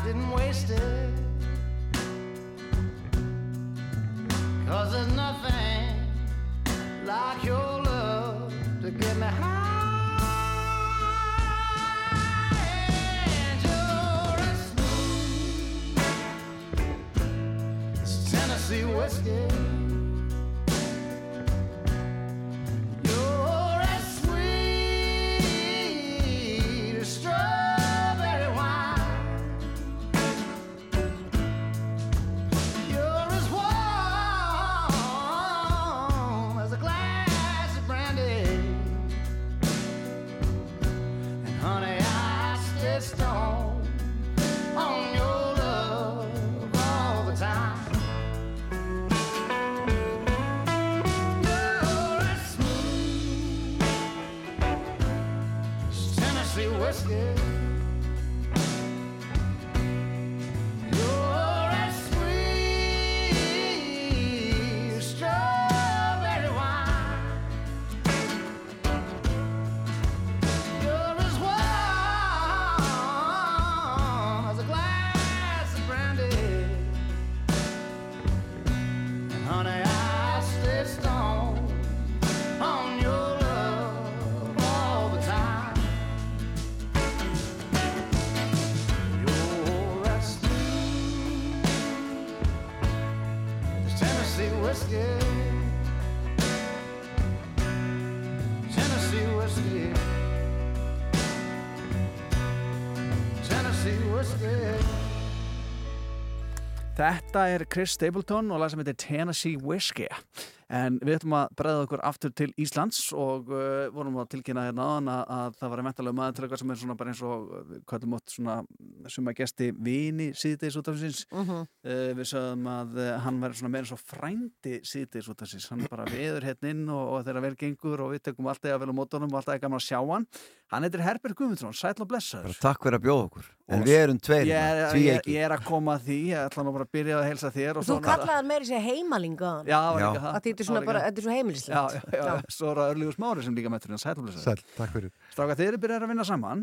didn't waste it. Cause there's nothing like your love to get me high. Tennessee whiskey. Þetta er Chris Stapleton og lag sem heitir Tennessee Whiskey. En við ætlum að bregða okkur aftur til Íslands og uh, vorum að tilkynna hérna áðan að, að það var einmittalega maður til eitthvað sem er svona bara eins og uh, kvöldum átt svona suma gesti vini síðdeis út af síns Mhm. uh, við sögum að uh, hann verður svona meira svo frændi síðdeis út af síns hann er bara viður hérna inn og, og þeirra vel gengur og við tekum alltaf að vel á mótunum og alltaf er gaman að sjá hann. Hann heitir Herbert Guðmundsson, sætl og blessaður. Takk fyrir að bjóða okkur. En Og við erum tveir, ég er, því ég, ekki. ég er að koma að því, ég ætla nú bara að byrja að heilsa þér og Þú kallaði hann meiri sér heimalinga Já, ekki það. Að þetta er svona bara, þetta er svo heimilislegt. Já, já, já, svo er það Örlíður Smári sem líka mættur hérna. Sæl, takk fyrir. Stráka, þeir eru byrjað að vinna saman.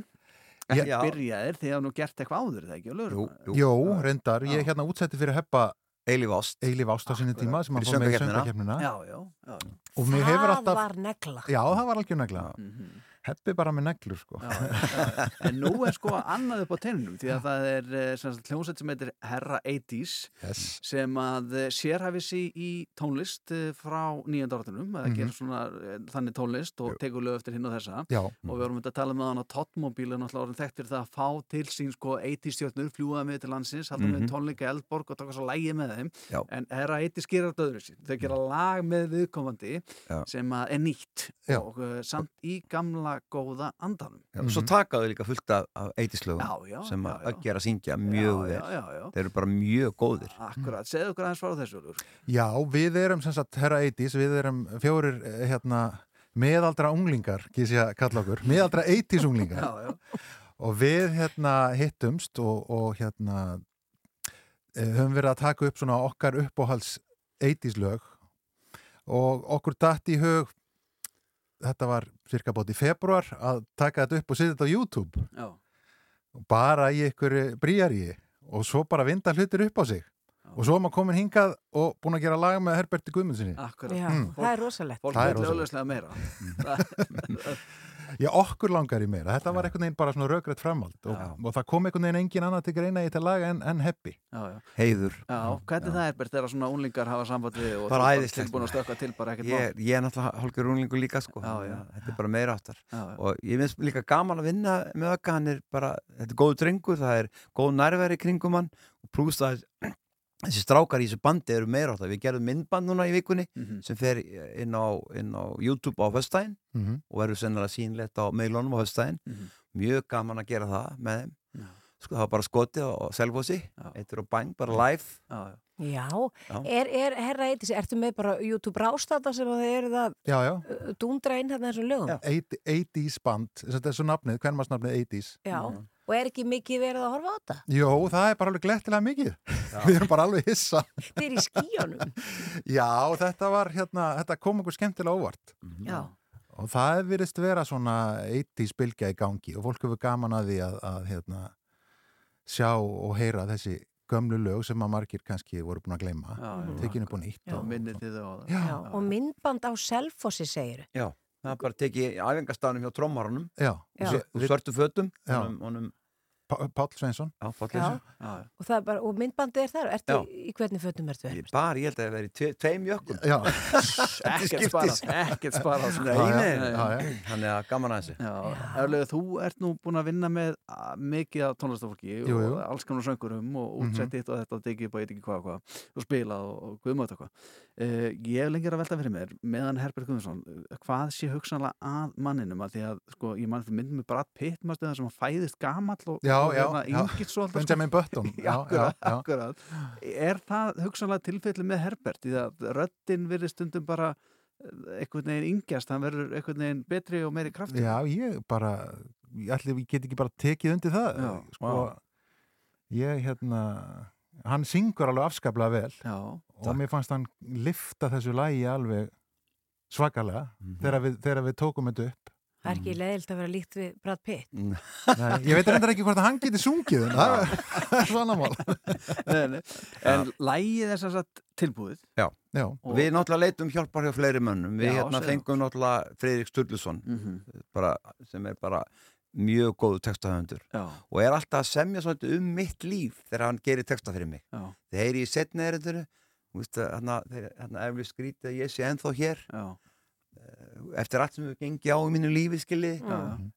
Ekki Já. byrjaðir því að nú gert eitthvað áður það ekki á lögur Jó, reyndar, ég reyndar útsetti fyrir heppa Eilíf Ást. Eilíf Ást á sinni tíma sem að Fyrir fór með í söngakefnina Já, já, já. Og mér hefur Það alltaf var negla. Já, það var algjör negla Heppi bara með neglur sko En nú er sko annað upp á tennunum því að það er eh, sagt, hljómsveit sem heitir Herra 80s yes. sem að eh, sérhæfi sig í tónlist eh, frá eða Mhm. gerir svona þannig tónlist og tekur lög eftir hinn og þessa Já. og við vorum að tala með hann að Tottmobil er náttúrulega orðin þekkt fyrir það að fá til sín sko 80s stjórnur, fljúaða með til landsins halda Mhm. með tónleika í Eldborg og taka svo lægi með þeim Já. en Herra 80s gerir þetta öðru sín þau gera lag með viðkomandi Já. sem að er nýtt Já. og samt í gamla góða andanum. Já, og svo taka þau líka fullt af, af já, sem að öggi er að syngja mjög Já, vel. já, já. þeir eru bara mjög góðir. Akkurat, segðu okkur aðeins frá þessu Úlfur. Já, við erum sem sagt herra 80s, við erum fjórir eh, hérna, meðaldra unglingar, ég að kalla okkur, meðaldra 80s unglingar [LAUGHS] Já, já. og við hérna hittumst og, og hérna eh, höfum verið að taka upp svona okkar uppáhalds 80s lög. Og okkur datt í hug þetta var cirka bóti í februar að taka þetta upp og setja þetta á YouTube Já. og bara í ykkur bríari og svo bara vinda hlutir upp á sig og svo er maður komin hingað og búin að gera lag með Herberti. Já, Mm. það er rosalegt. Fólk Það er vil rosalegt. auðvitað meira. [LAUGHS] [LAUGHS] [LAUGHS] Já, okkur langar í meira. Þetta var einhvern veginn bara svona röggrætt framhald og, og það kom einhvern veginn engin annað til greina í þetta lag en, en Heppi. Já, já. Heiður. Já, hvernig það er Bert, þegar svona unglingar hafa samband við og Bara þú æðislegt, tilbúin að stökka til bara ekkert Ég, ég er náttúrulega hálfur runglingu líka sko. Já, já. Þetta er bara meira áttar. Já, já. Og ég finnst líka gaman að vinna með ökka. Hann er bara, þetta er góð drengur, það er góð nærveri kringum hann og pluss það er þessi strákar í þessu bandi eru meira áttar. Við gerðum myndband núna í vikunni Mhm. sem fer inn á, inn á YouTube á höstdægin Mhm. Mm. og verður sennilega sínlegt á meilunum á höstdægin. Mhm. Mjög gaman að gera það með þeim. Já. Sko það var bara skotið á Selfossi, eittur og bang, bara live. Já, já. Já, Já. Er, er herra eitthvað, ertu með bara YouTube rástata sem að þið eru það Já, já. dúndra inn þarna þessum lögum? 80s band, þetta er svo nafnið, hvern maður nafnið 80s Já. Og er ekki mikið verið að horfa á þetta? Jó, það er bara alveg glettilega mikið Við erum bara alveg hissa Þið er í skíunum. [LAUGHS] Já, þetta var hérna, þetta kom okkur skemmtilega óvart Já. og það virðist vera svona 80s bylgja í gangi og fólk hefur gaman að því að, að hérna, sjá og heyra þessi gömlu lög sem að margir kannski voru búin að gleyma tekinu upp á nýtt Já, og. Já. Já. Og myndband á Selfossi segir. Já, það er bara tekið æfingarstaðnum hjá trommarunum Já. og svörtu fötum honum, honum Páll Sveinsson Já, Páll Já. Sveinsson Og, það er bara, og myndbandi er þar. Ertu, í hvernig fötum ertu? Ég bara, ég held að það veri tve, tveim jökkum Já [LAUGHS] Ekkert sparað, ekkert já. Þannig að gaman að þessu Já, Erlega, þú ert nú búin að vinna með mikið af tónlistafólki Jú, jú. og alls konar söngurum og Mhm. útsett hitt og þetta og upp og eitthvað hvað og hvað og spilað og, og guðmátt eitthvað. Uh, ég hef lengir að velta fyrir mér meðan Herbert Guðmundsson, uh, hvað sé hugsanlega að manninum? Að því að sko, ég mann fyrir myndum með Brad Pitt maður stöðan sem hann fæðist gamall og, já, hérna já. yngist svo alltaf Benjamin Button, [LAUGHS] já, já, akkurat, já. akkurat. Er það hugsanlega tilfelli með Herbert? Í það að röddinn verið stundum bara eh, einhvern veginn yngjast, hann verður einhvern veginn betri og meiri krafti Já, ég bara ég ætli ég get ekki bara tekið undir það Já, sko, ég hérna hann syngur alveg afskaplega vel. Já, og mér fannst hann lifta þessu lægi alveg svakalega þegar, við, þegar við tókum þetta upp. Það er ekki leiðilt að vera líkt við Brad Pitt. [LAUGHS] Nei, ég veit reyndar ekki hvort að hann geti sungið en það. Er- það er svona mál. En lægið er sem sagt tilbúið. Já, já. Við náttúrulega leitum hjálpar hjá fleiri mönnum. Við Já, hérna fengum náttúrulega Freirik Sturluson Mhm. bara, sem er bara mjög góðu textahöndur og er alltaf að semja svolítið um mitt líf þegar hann gerir texta fyrir mig. Já. þeir heyri í setni erindinu hérna, hérna eflir skrítið að ég sé ennþá hér. Já. eftir allt sem við gengi á í mínu lífi skilji.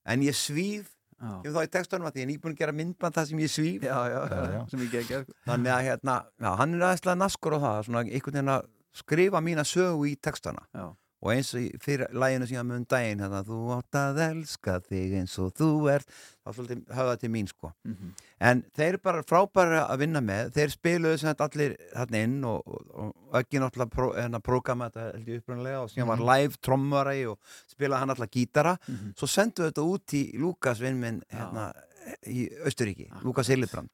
En ég svíf. Já. kemur þá í textunum að því ég er nýbúin að gera myndband það sem ég svíf. Já, já, já, sem ég gegja þannig að hérna, já, hann er aðeinslega naskur á það svona einhvern veginn að skrifa mína sögu í textana. Já. Og eins og fyrir læginu síðan mun daginn hérna, þú átt að elska þig eins og þú ert þá svolítið höfða til mín sko Mhm. en þeir eru bara frábæri að vinna með þeir spiluðu sem þetta allir þarna inn og, og, og ekki náttúrulega hérna, prógrama þetta held ég upprunalega og síðan Mhm. var live trommari og spilaði hann alltaf gítara Mhm. svo sendu þetta út í Lukas vinn minn hérna, í Östuríki, Lukas Hillebrand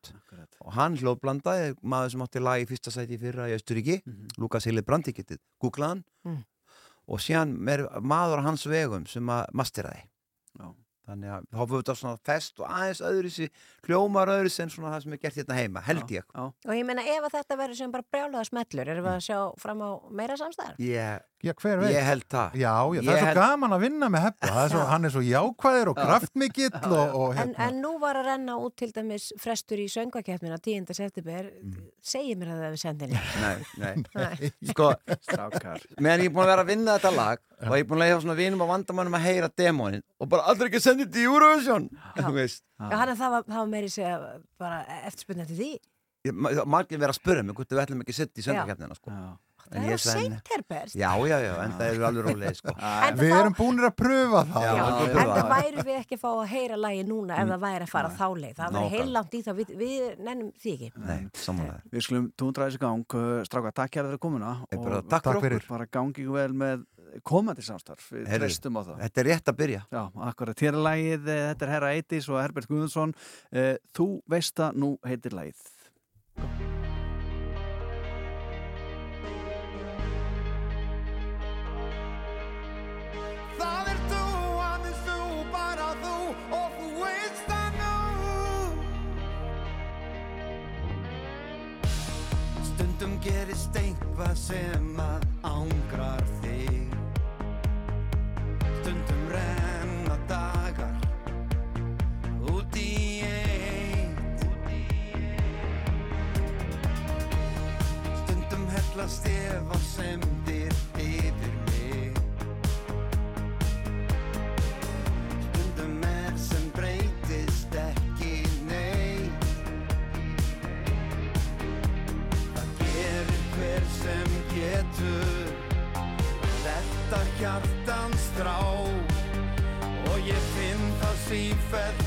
og hann hljóðblandaði maður sem átti lag í fyrsta sæti fyrra í Östuríki Mhm. Lukas Hillebrand, ég getið googlað hann Mm. Og síðan er maður hans vegum sem að masteraði Já. þannig að þá fyrir þetta svona fest og aðeins öðru sér hljómar öðru sem svona það sem er gert hérna heima, held ég já. Og ég meina ef að þetta verður sem bara brjálaða smellur, erum við að sjá fram á meira samstæðar? Ég, Já, hver veit? ég held það Já, já, það er svo held- gaman að vinna með heppa. Það er Svo, hann er svo jákvæður og kraftmikill og, og En, hérna. en nú var að renna út til dæmis frestur í söngakeppnina 10. september, Mm. segir mér að það hefur sendinni. [LAUGHS] Nei, nei, [LAUGHS] Nei. sko Strákar meðan ég er búin að vera að vinna þetta lag og ég er búin að leiða svona vinum og vandamannum að heyra demónin og bara aldrei ekki að senda þetta í Eurovision þú veist Já, hann er það það var meiri segja bara eftirspunni eftir því. Margir vera að spura mig hvort við ætlum ekki að setja í söngakefnina sko. Það er á seint, Herbert. Já, já, já, en það eru alveg rólega sko. [LAUGHS] En Við þá- erum búinir að pröfa það. Já, en það væri við ekki að fá að heyra lagi núna ef það væri að fara þá leið. Það Nákvæmlega. heillangt í það, við, við nennum því ekki. Nei, samanlega Við skulum túndra þessi gang, uh, stráka, takk hér fyrir komuna Ég bara, takk fyrir okkur. bara gangi ykkur vel með komandi samstarf, við Heyrðu, treystum á það Þetta er rétt að byrja Já, akkurat, hér er lagið, eh, þetta er Herra Eitis og Herbert Guðmundsson Eh, Þú veist að nú heitir lagið gerist einhvað sem að ángrar þig. Stundum renna dagar út í eitt. Stundum hellast ef á semdir fed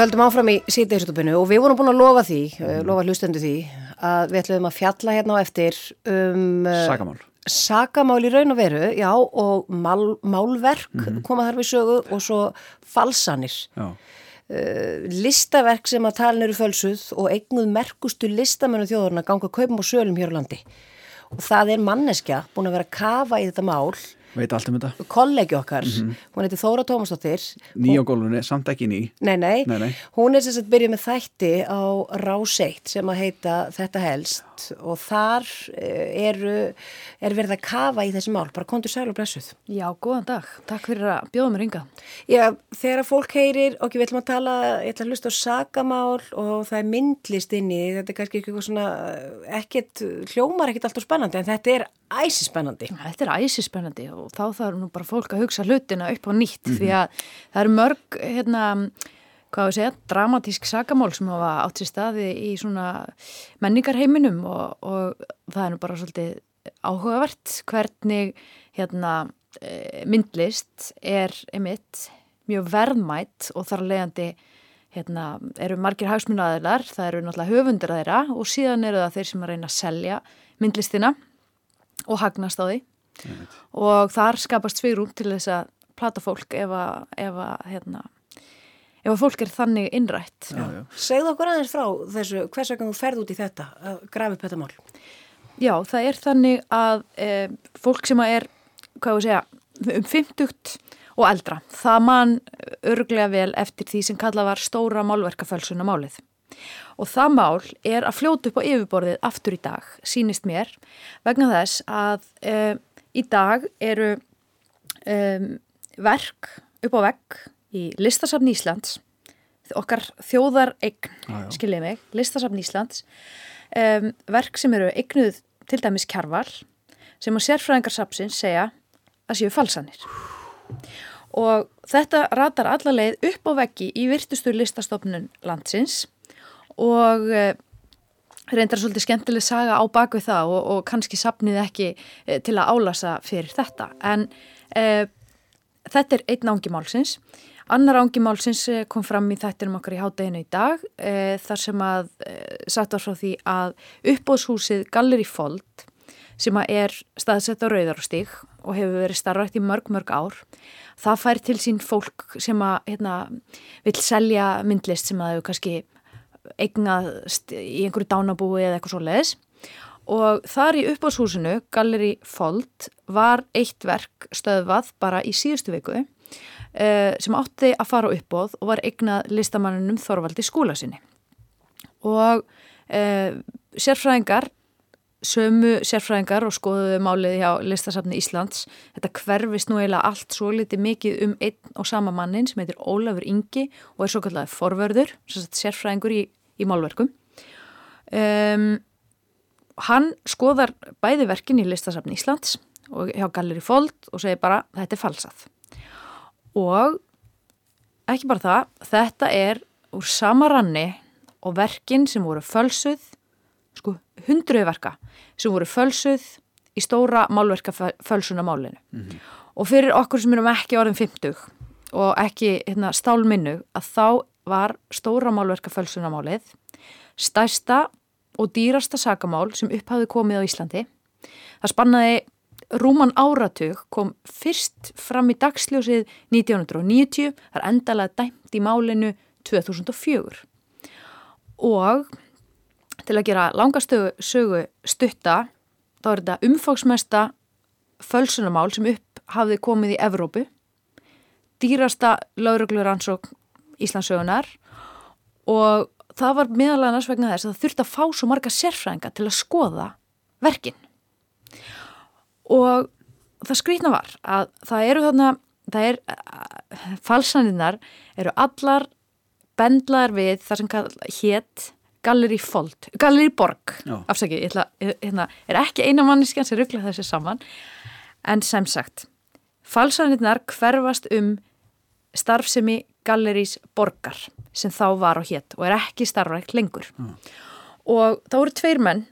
Við höldum áfram í síðdeisutupinu og við vorum búin að lofa því, mm. lofa hlustendu því, að við ætlum að fjalla hérna á eftir um... uh, Sakamál. Sakamál í raun og veru, já, og mál, málverk Mhm. koma þar við sögu og svo falsanir. Já. Uh, listaverk sem að talin eru fölsuð og eignuð merkustu listamennu þjóðurna ganga kaupum og sölum hér á landi. Og það er manneskja búin að vera að kafa í þetta mál, Veit allt um þetta. kollegi okkar, Mhm. hún heiti Þóra Tómasdóttir. Ný á gólfunni, samt ekki ný. Nei, nei, Nei, nei. hún er sem sagt byrjuð með þætti á Rás 1 sem að heita Þetta helst og þar eh, eru, er verið að kafa í þessi mál, bara kontur sæl og blessuð. Já, góðan dag. Takk fyrir að bjóða mér ynga. Já, þegar fólk heyrir, ok, við ætlum að tala, ég ætla að hlusta á sakamál og það er myndlist inn í, þetta er kannski eitthvað svona, ekkert, hljómar ekkert alltaf spennandi, en þetta er æsispennandi. Þetta er æsispennandi og þá þarf nú bara fólk að hugsa hlutina upp á nýtt Mhm. því að það eru mörg, hérna, hvað við segja, dramatísk sakamál sem hafa átt sér staði í svona menningarheiminum og, og það er nú bara svolítið áhugavert hvernig hérna, eh, myndlist er einmitt mjög verðmætt og þar leiðandi hérna, eru margir hagsmunaðilar, það eru náttúrulega höfundur að þeirra og síðan eru það þeir sem að reyna að selja myndlistina og hagnast á því. Og þar skapast svigrúm til þess að plata fólk ef að, ef að, hérna, ef að fólk er þannig innrætt. Segðu okkur aðeins frá þessu, hvers vegna þú ferð út í þetta, að grafa upp þetta mál? Já, það er þannig að e, fólk sem að er, hvað við segja, um 50 og eldra, það man örglega vel eftir því sem kalla var stóra málverkafölsuna málið. Og það mál er að fljóta upp á yfirborðið aftur í dag, sínist mér, vegna þess að e, í dag eru um, verk upp á vegg í listasafn Íslands, okkar þjóðar eign, já. skiljið mig, listasafn Íslands, um, verk sem eru eignuð til dæmis kjarval, sem að sérfræðingarsapsins segja að séu falsanir. Og þetta ratar alla leið upp á veggi í virtustu listastofnun landsins og uh, reyndar svolítið skemmtileg saga á bakvið það og, og kannski sapnið ekki uh, til að álasa fyrir þetta. En uh, þetta er einn ángi málsins. Annar ángi málsins eh, kom fram í þættinum okkar í hádeginu í dag uh, þar sem að uh, sagt var frá því að uppbóðshúsið Galleri Fold sem að er staðsett á Rauðarstík og hefur verið starfrækt í mörg, mörg ár. Það fær til sín fólk sem að hérna, vil selja myndlist sem að þau kannski eignast í einhverju dánabúi eða eitthvað svo leiðis. Og þar í uppáðshúsinu, Galleri Fold, var eitt verk stöðvað bara í síðustu viku sem átti að fara á uppbóð og var eignað listamannunum Þorvaldi skúla sinni. Og uh, sérfræðingar sömu sérfræðingar og skoðuðu málið hjá listasafni Íslands. Þetta hverfist nú eiginlega allt svo litið mikið um einn og sama mannin sem heitir Ólafur Ingi og er svo kallega forvörður, sérfræðingur í, í málverkum. Um, hann skoðar bæði verkin í listasafni Íslands og hjá Galleri Fold og segir bara þetta er falsað. Og ekki bara það, þetta er úr sama ranni og verkin sem voru fölsuð sko hundruði verka sem voru fölsuð í stóra málverka fölsuna málinu og fyrir okkur sem erum ekki orðin 50 og ekki hérna, stálminnu að þá var stóra málverka fölsuna málið stærsta og dýrasta sakamál sem upphafði komið á Íslandi. Það spannaði rúman áratug kom fyrst fram í dagsljósið 1990 þar endalega dæmt í málinu 2004 og til að gera langastögu sögu stutta þá er þetta umfóksmesta fölsunamál sem upp hafði komið í Evrópu. Dýrasta lauruglur ansók Íslandsögunar og það var meðal annars vegna þess að það þurfti að fá svo marga sérfræðinga til að skoða verkin og það skrýtna var að það eru þarna það er, falsaninnar eru allar bendlaðar við það sem hétt Galleri Fold, Galleri Borg afsakið, ég ætla, hérna, er ekki eina manniskjan sem ruggla þessi saman. En sem sagt falsanirnar hverfast um starfsemi Gallerís Borgar sem þá var á hétt og er ekki starfrækt lengur. Mm. og þá voru tveir menn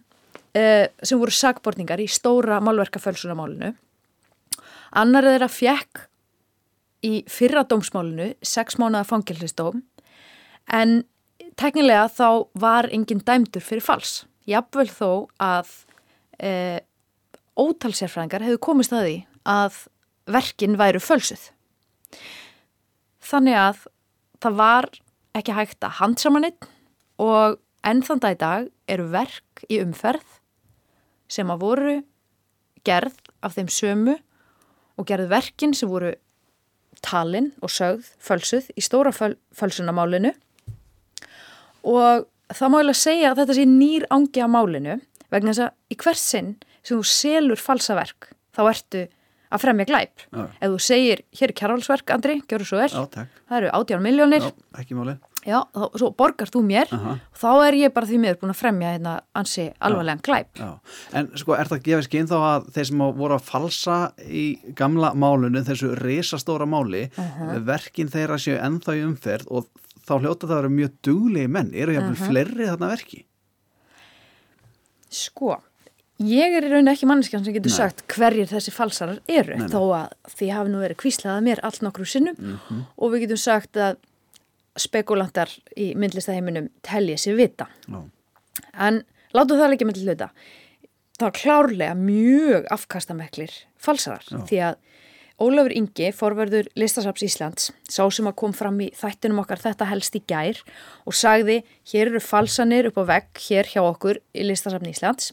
sem voru sagborningar í stóra málverkafölsunamálinu annar þeirra fjekk í fyrra dómsmálinu sex mánuða fangilistóm en teknilega þá var enginn dæmdur fyrir fals. Jafnvel þó að e, ótal sérfræðingar hefðu komist að því að verkin væru fölsuð. Þannig að það var ekki hægt að handsama neitt og enn þann dag í dag eru verk í umferð sem að voru gerð af þeim sömu og gerð verkin sem voru talin og sögð fölsuð í stóra föl, fölsunamálinu og það má eiginlega segja að þetta sé nýr ángi á málinu vegna þess að í hvert sinn sem þú selur falsaverk þá ertu að fremja glæp. Já. Ef þú segir, hér er kjærvalsverk, Andri, gjör svo vel, Já, takk. það eru 18 miljónir, Já, ekki máli. Já, þá, svo borgar þú mér, Aha. og þá er ég bara því miður búin að fremja hérna ansi alvarlegan glæp. Já, en sko er það að gefa skinn þá að þeir sem voru að falsa í gamla málunu, þessu risastóra máli, Mhm. verkin þeirra séu ennþá í umferð og þá hljóta það að vera mjög duglegi menn, eru jáfnvel Mhm. fleiri þarna verki? Sko, ég er í raun ekki manneskjan sem getur Nei. sagt hverjir þessi falsarar eru, Nei, þó að því hafi nú verið kvíslað að mér allt nokkru sinnum Mhm. og við getum sagt að spekulantar í myndlistaheiminum telja sér vita. Já. En látum það ekki með til hluta. Það var klárlega mjög afkastameklir falsarar Já. því að Ólafur Ingi, forverður Listasaps Íslands, sá sem að kom fram í þættinum okkar þetta helst í gær og sagði hér eru falsanir upp á vegg hér hjá okkur í Listasapn Íslands.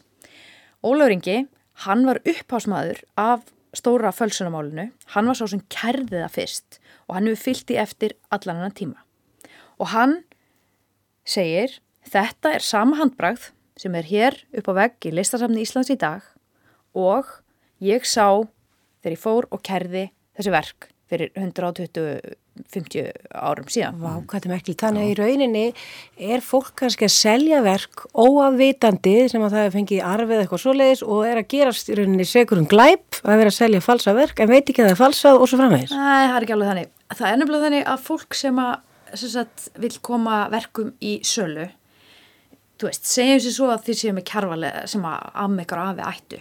Ólafur Ingi, hann var upphásmaður af stóra fölsunamálinu, hann var sá sem kerði það fyrst og hann hefur fyllt í eftir allan annan tíma. Og hann segir, þetta er sama handbragð sem er hér upp á vegg í listasafni Íslands í dag og ég sá þegar ég fór og kerði þessi verk fyrir 120-50 árum síðan. Vá, hvað þetta er merkilegt. Þannig að í rauninni er fólk kannski að selja verk óafvitandi sem að það hefur fengið arfið eitthvað svoleiðis og er að gerast í rauninni segur um glæp að vera að selja falsa verk en veit ekki að það er falsað og svo framvegis. Nei, það er ekki alveg þannig. Það er nefnilega þannig að fólk sem að sagt, vil koma verkum í sölu þú veist, segjum sér svo að þið séu með kjarvalega sem að ammekar afi ættu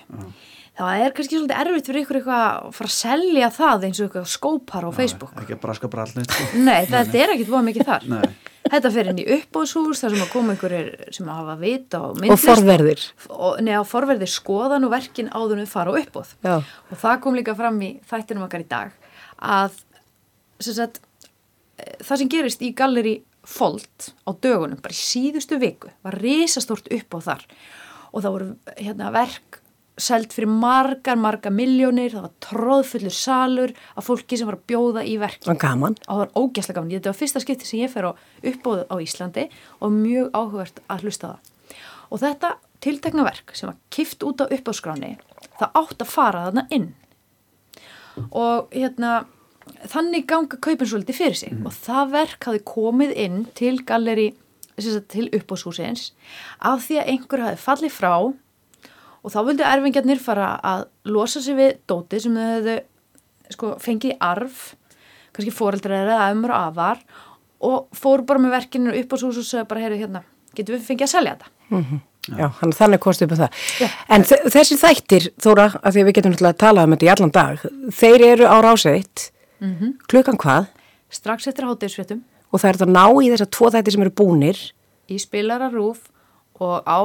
það er kannski svolítið erfitt fyrir ykkur eitthvað að fara að selja það eins og eitthvað skópar á Facebook Ekki að braska brallnið, sko. [LAUGHS] Nei, þetta er ekkit voða mikið þar Nei. Þetta fer inn í uppbóðshús þar sem að koma einhverjir sem að hafa vita og Og myndlist forverðir. og, Nei, á forverðir skoðan og verkin áður en við fara á uppbóð Já. og það kom líka fram í þættinum okkar í dag að sem sagt, það sem gerist í galleri Folt á dögunum, bara í síðustu viku var risastort upp á þar. Og það voru hérna, verk selt fyrir margar, margar miljónir það var tróðfullur salur af fólki sem var að bjóða í verki Og gaman. og það var ógæslega gaman, þetta var fyrsta skipti sem ég fer á uppbóðu á Íslandi og mjög áhugavert að hlusta það. Og þetta tiltekna verk sem var kift út á uppbóðskráni það átt að fara þarna inn. Og hérna þannig ganga kaupin svolítið fyrir sig. Og það verk hafi komið inn til galleri, sem sagt, til uppbóðshúsins af því að einhver hafi fallið frá. Og þá vildu erfingjarnir fara að losa sig við dóti sem þau hefðu sko, fengið í arf. Kannski foreldrar eða ömur og afar. Og fóru bara með verkinu upp á hús og sagði bara, heyrðu hérna, getum við fengið að selja þetta? Mm Já, hann þannig kosti upp á það. En þ- þessi þættir, Þóra, að því að við getum náttúrulega að tala um þetta í allan dag, þeir eru á ráseitt, mm klukkan hvað? strax eftir hátegisfréttum Og það er þetta að ná í þessar tvo þættir sem eru búnir. í spilara rúf og á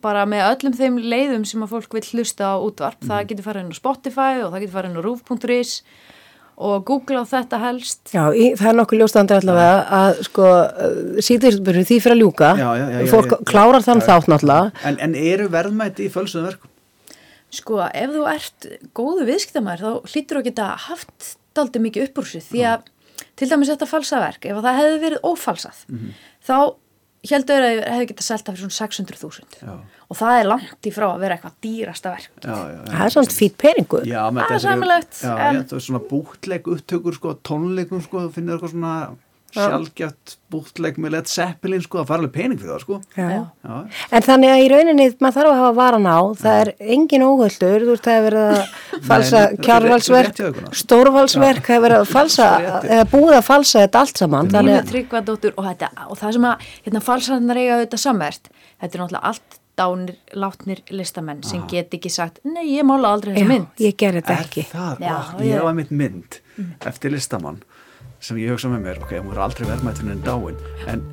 bara með öllum þeim leiðum sem að fólk vil hlusta á útvarp. Það getur farið inn á Spotify og það getur farið inn á rúf.is og Google á þetta helst. Já, í, það er nokkuð ljóstandi allavega að sko síðursbyrju því fyrir að ljúka. Já, já, já, já, Fólk já, já. klárar þann Já, þátt náttúrulega. En, en eru verðmæti í fölsuðum verkum? Sko, ef þú ert góðu viðskiptamæður þá hlýtur þú að geta haft daldið mikið upp úr sig því að til dæmis þetta falsaverk, ef það hefði verið ófalsað, þá heldur að það hefði getað selta fyrir svona 600.000 Já. og það er langt í frá að vera eitthvað dýrasta verk. Já, já. Það er svona fýtt peningur. Já, með Það er já, það er svona bútleg upptökur, sko, tónleikum, sko, finnir eitthvað svona Já. sjálfgjátt bútleg með Led Zeppelin, sko, það fara alveg pening fyrir það, sko. Já. Já. En þannig að í rauninni maður þarf að hafa varan á, það er engin óhöldur, þú veist það hefur verið að falsa er kjárvalsverk, stórvalsverk, það hefur verið að falsa, eða búið að falsa þetta allt saman. Þannig að, tryggvadóttur og þetta og það sem að hérna falsarnar eiga auðvitað samvert þetta er náttúrulega allt dánir, látnir listamenn sem get ekki sagt nei, ég mála aldrei þessa já, mynd ég gerði þetta Er ekki. það, Já, ó, ég- ég var mitt mynd eftir listamann sem ég hugsa með mér, ok, hún er aldrei verðmætt fyrir en dáin, en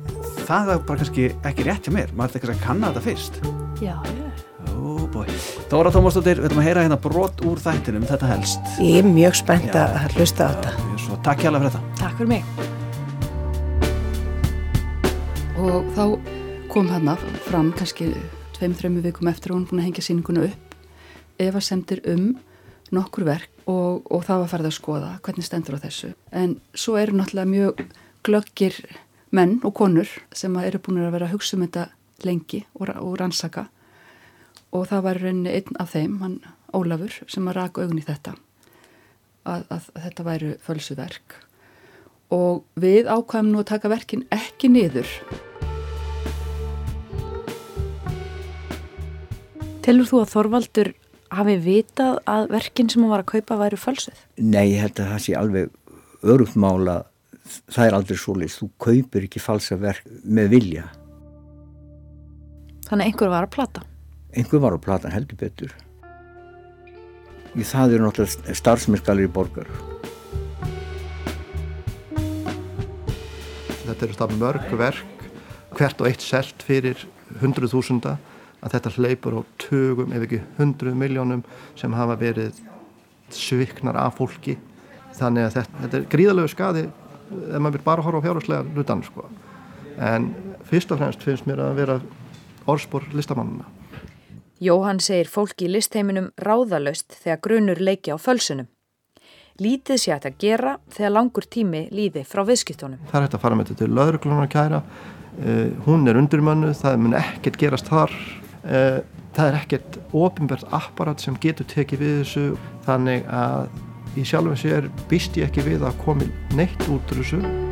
það er bara kannski ekki rétt hjá mér, maður er ekki að kanna þetta fyrst já, já. Ó, bói. Dóra Tómasdóttir, við ætlum að heyra hérna brot úr þættinum, þetta helst. Ég er mjög spennt að hlusta á þetta. Svo takk hjá fyrir þetta. Takk fyrir mig. og þá kom hann fram kannski tveim, þrejum vikum eftir og hún búin að hengja síninguna upp Eva sendir um nokkur verk og, og það var farið að skoða hvernig stendur á þessu. En svo eru náttúrulega mjög glöggir menn og konur sem að eru búin að vera að hugsa um þetta lengi og, og rannsaka. Og það var rauninni einn af þeim, hann Ólafur, sem að raka augun í þetta að, að, þetta væru fölsuverk. Og við ákvæmum nú að taka verkin ekki niður. Telur þú að Þorvaldur hafi vitað að verkin sem hann var að kaupa væru fölsuð? Nei, ég held að það sé alveg örugt mála það er aldrei svoleiðis, þú kaupir ekki falsa verk með vilja. Þannig að einhver var að plata. einhver var á platan heldur betur. Í það eru náttúrulega starfsmyrskalir í borgar. Þetta eru það mörg verk, hvert og eitt selt fyrir hundruð þúsunda að þetta hleypur á tugum ef ekki hundruð miljónum sem hafa verið sviknar af fólki. Þannig að þetta, þetta er gríðalegu skadi ef maður vil bara horfa á fjárhagslega hlutan sko. En fyrst og fremst finnst mér að vera orðspor listamannuna. Jóhann segir fólki í listheiminum ráðalaust þegar grunur leiki á fölsunum. Lítið sé að gera þegar langur tími líði frá viðskiptunum. Það er hægt að fara með þetta til löðruglunar að kæra. Uh, hún er undirmönnuð, það mun ekkert gerast þar. Uh, það er ekkert ofinbært apparat sem getur tekið við þessu þannig að í sjálfum sér býst ég ekki við að komi neitt út úr þessu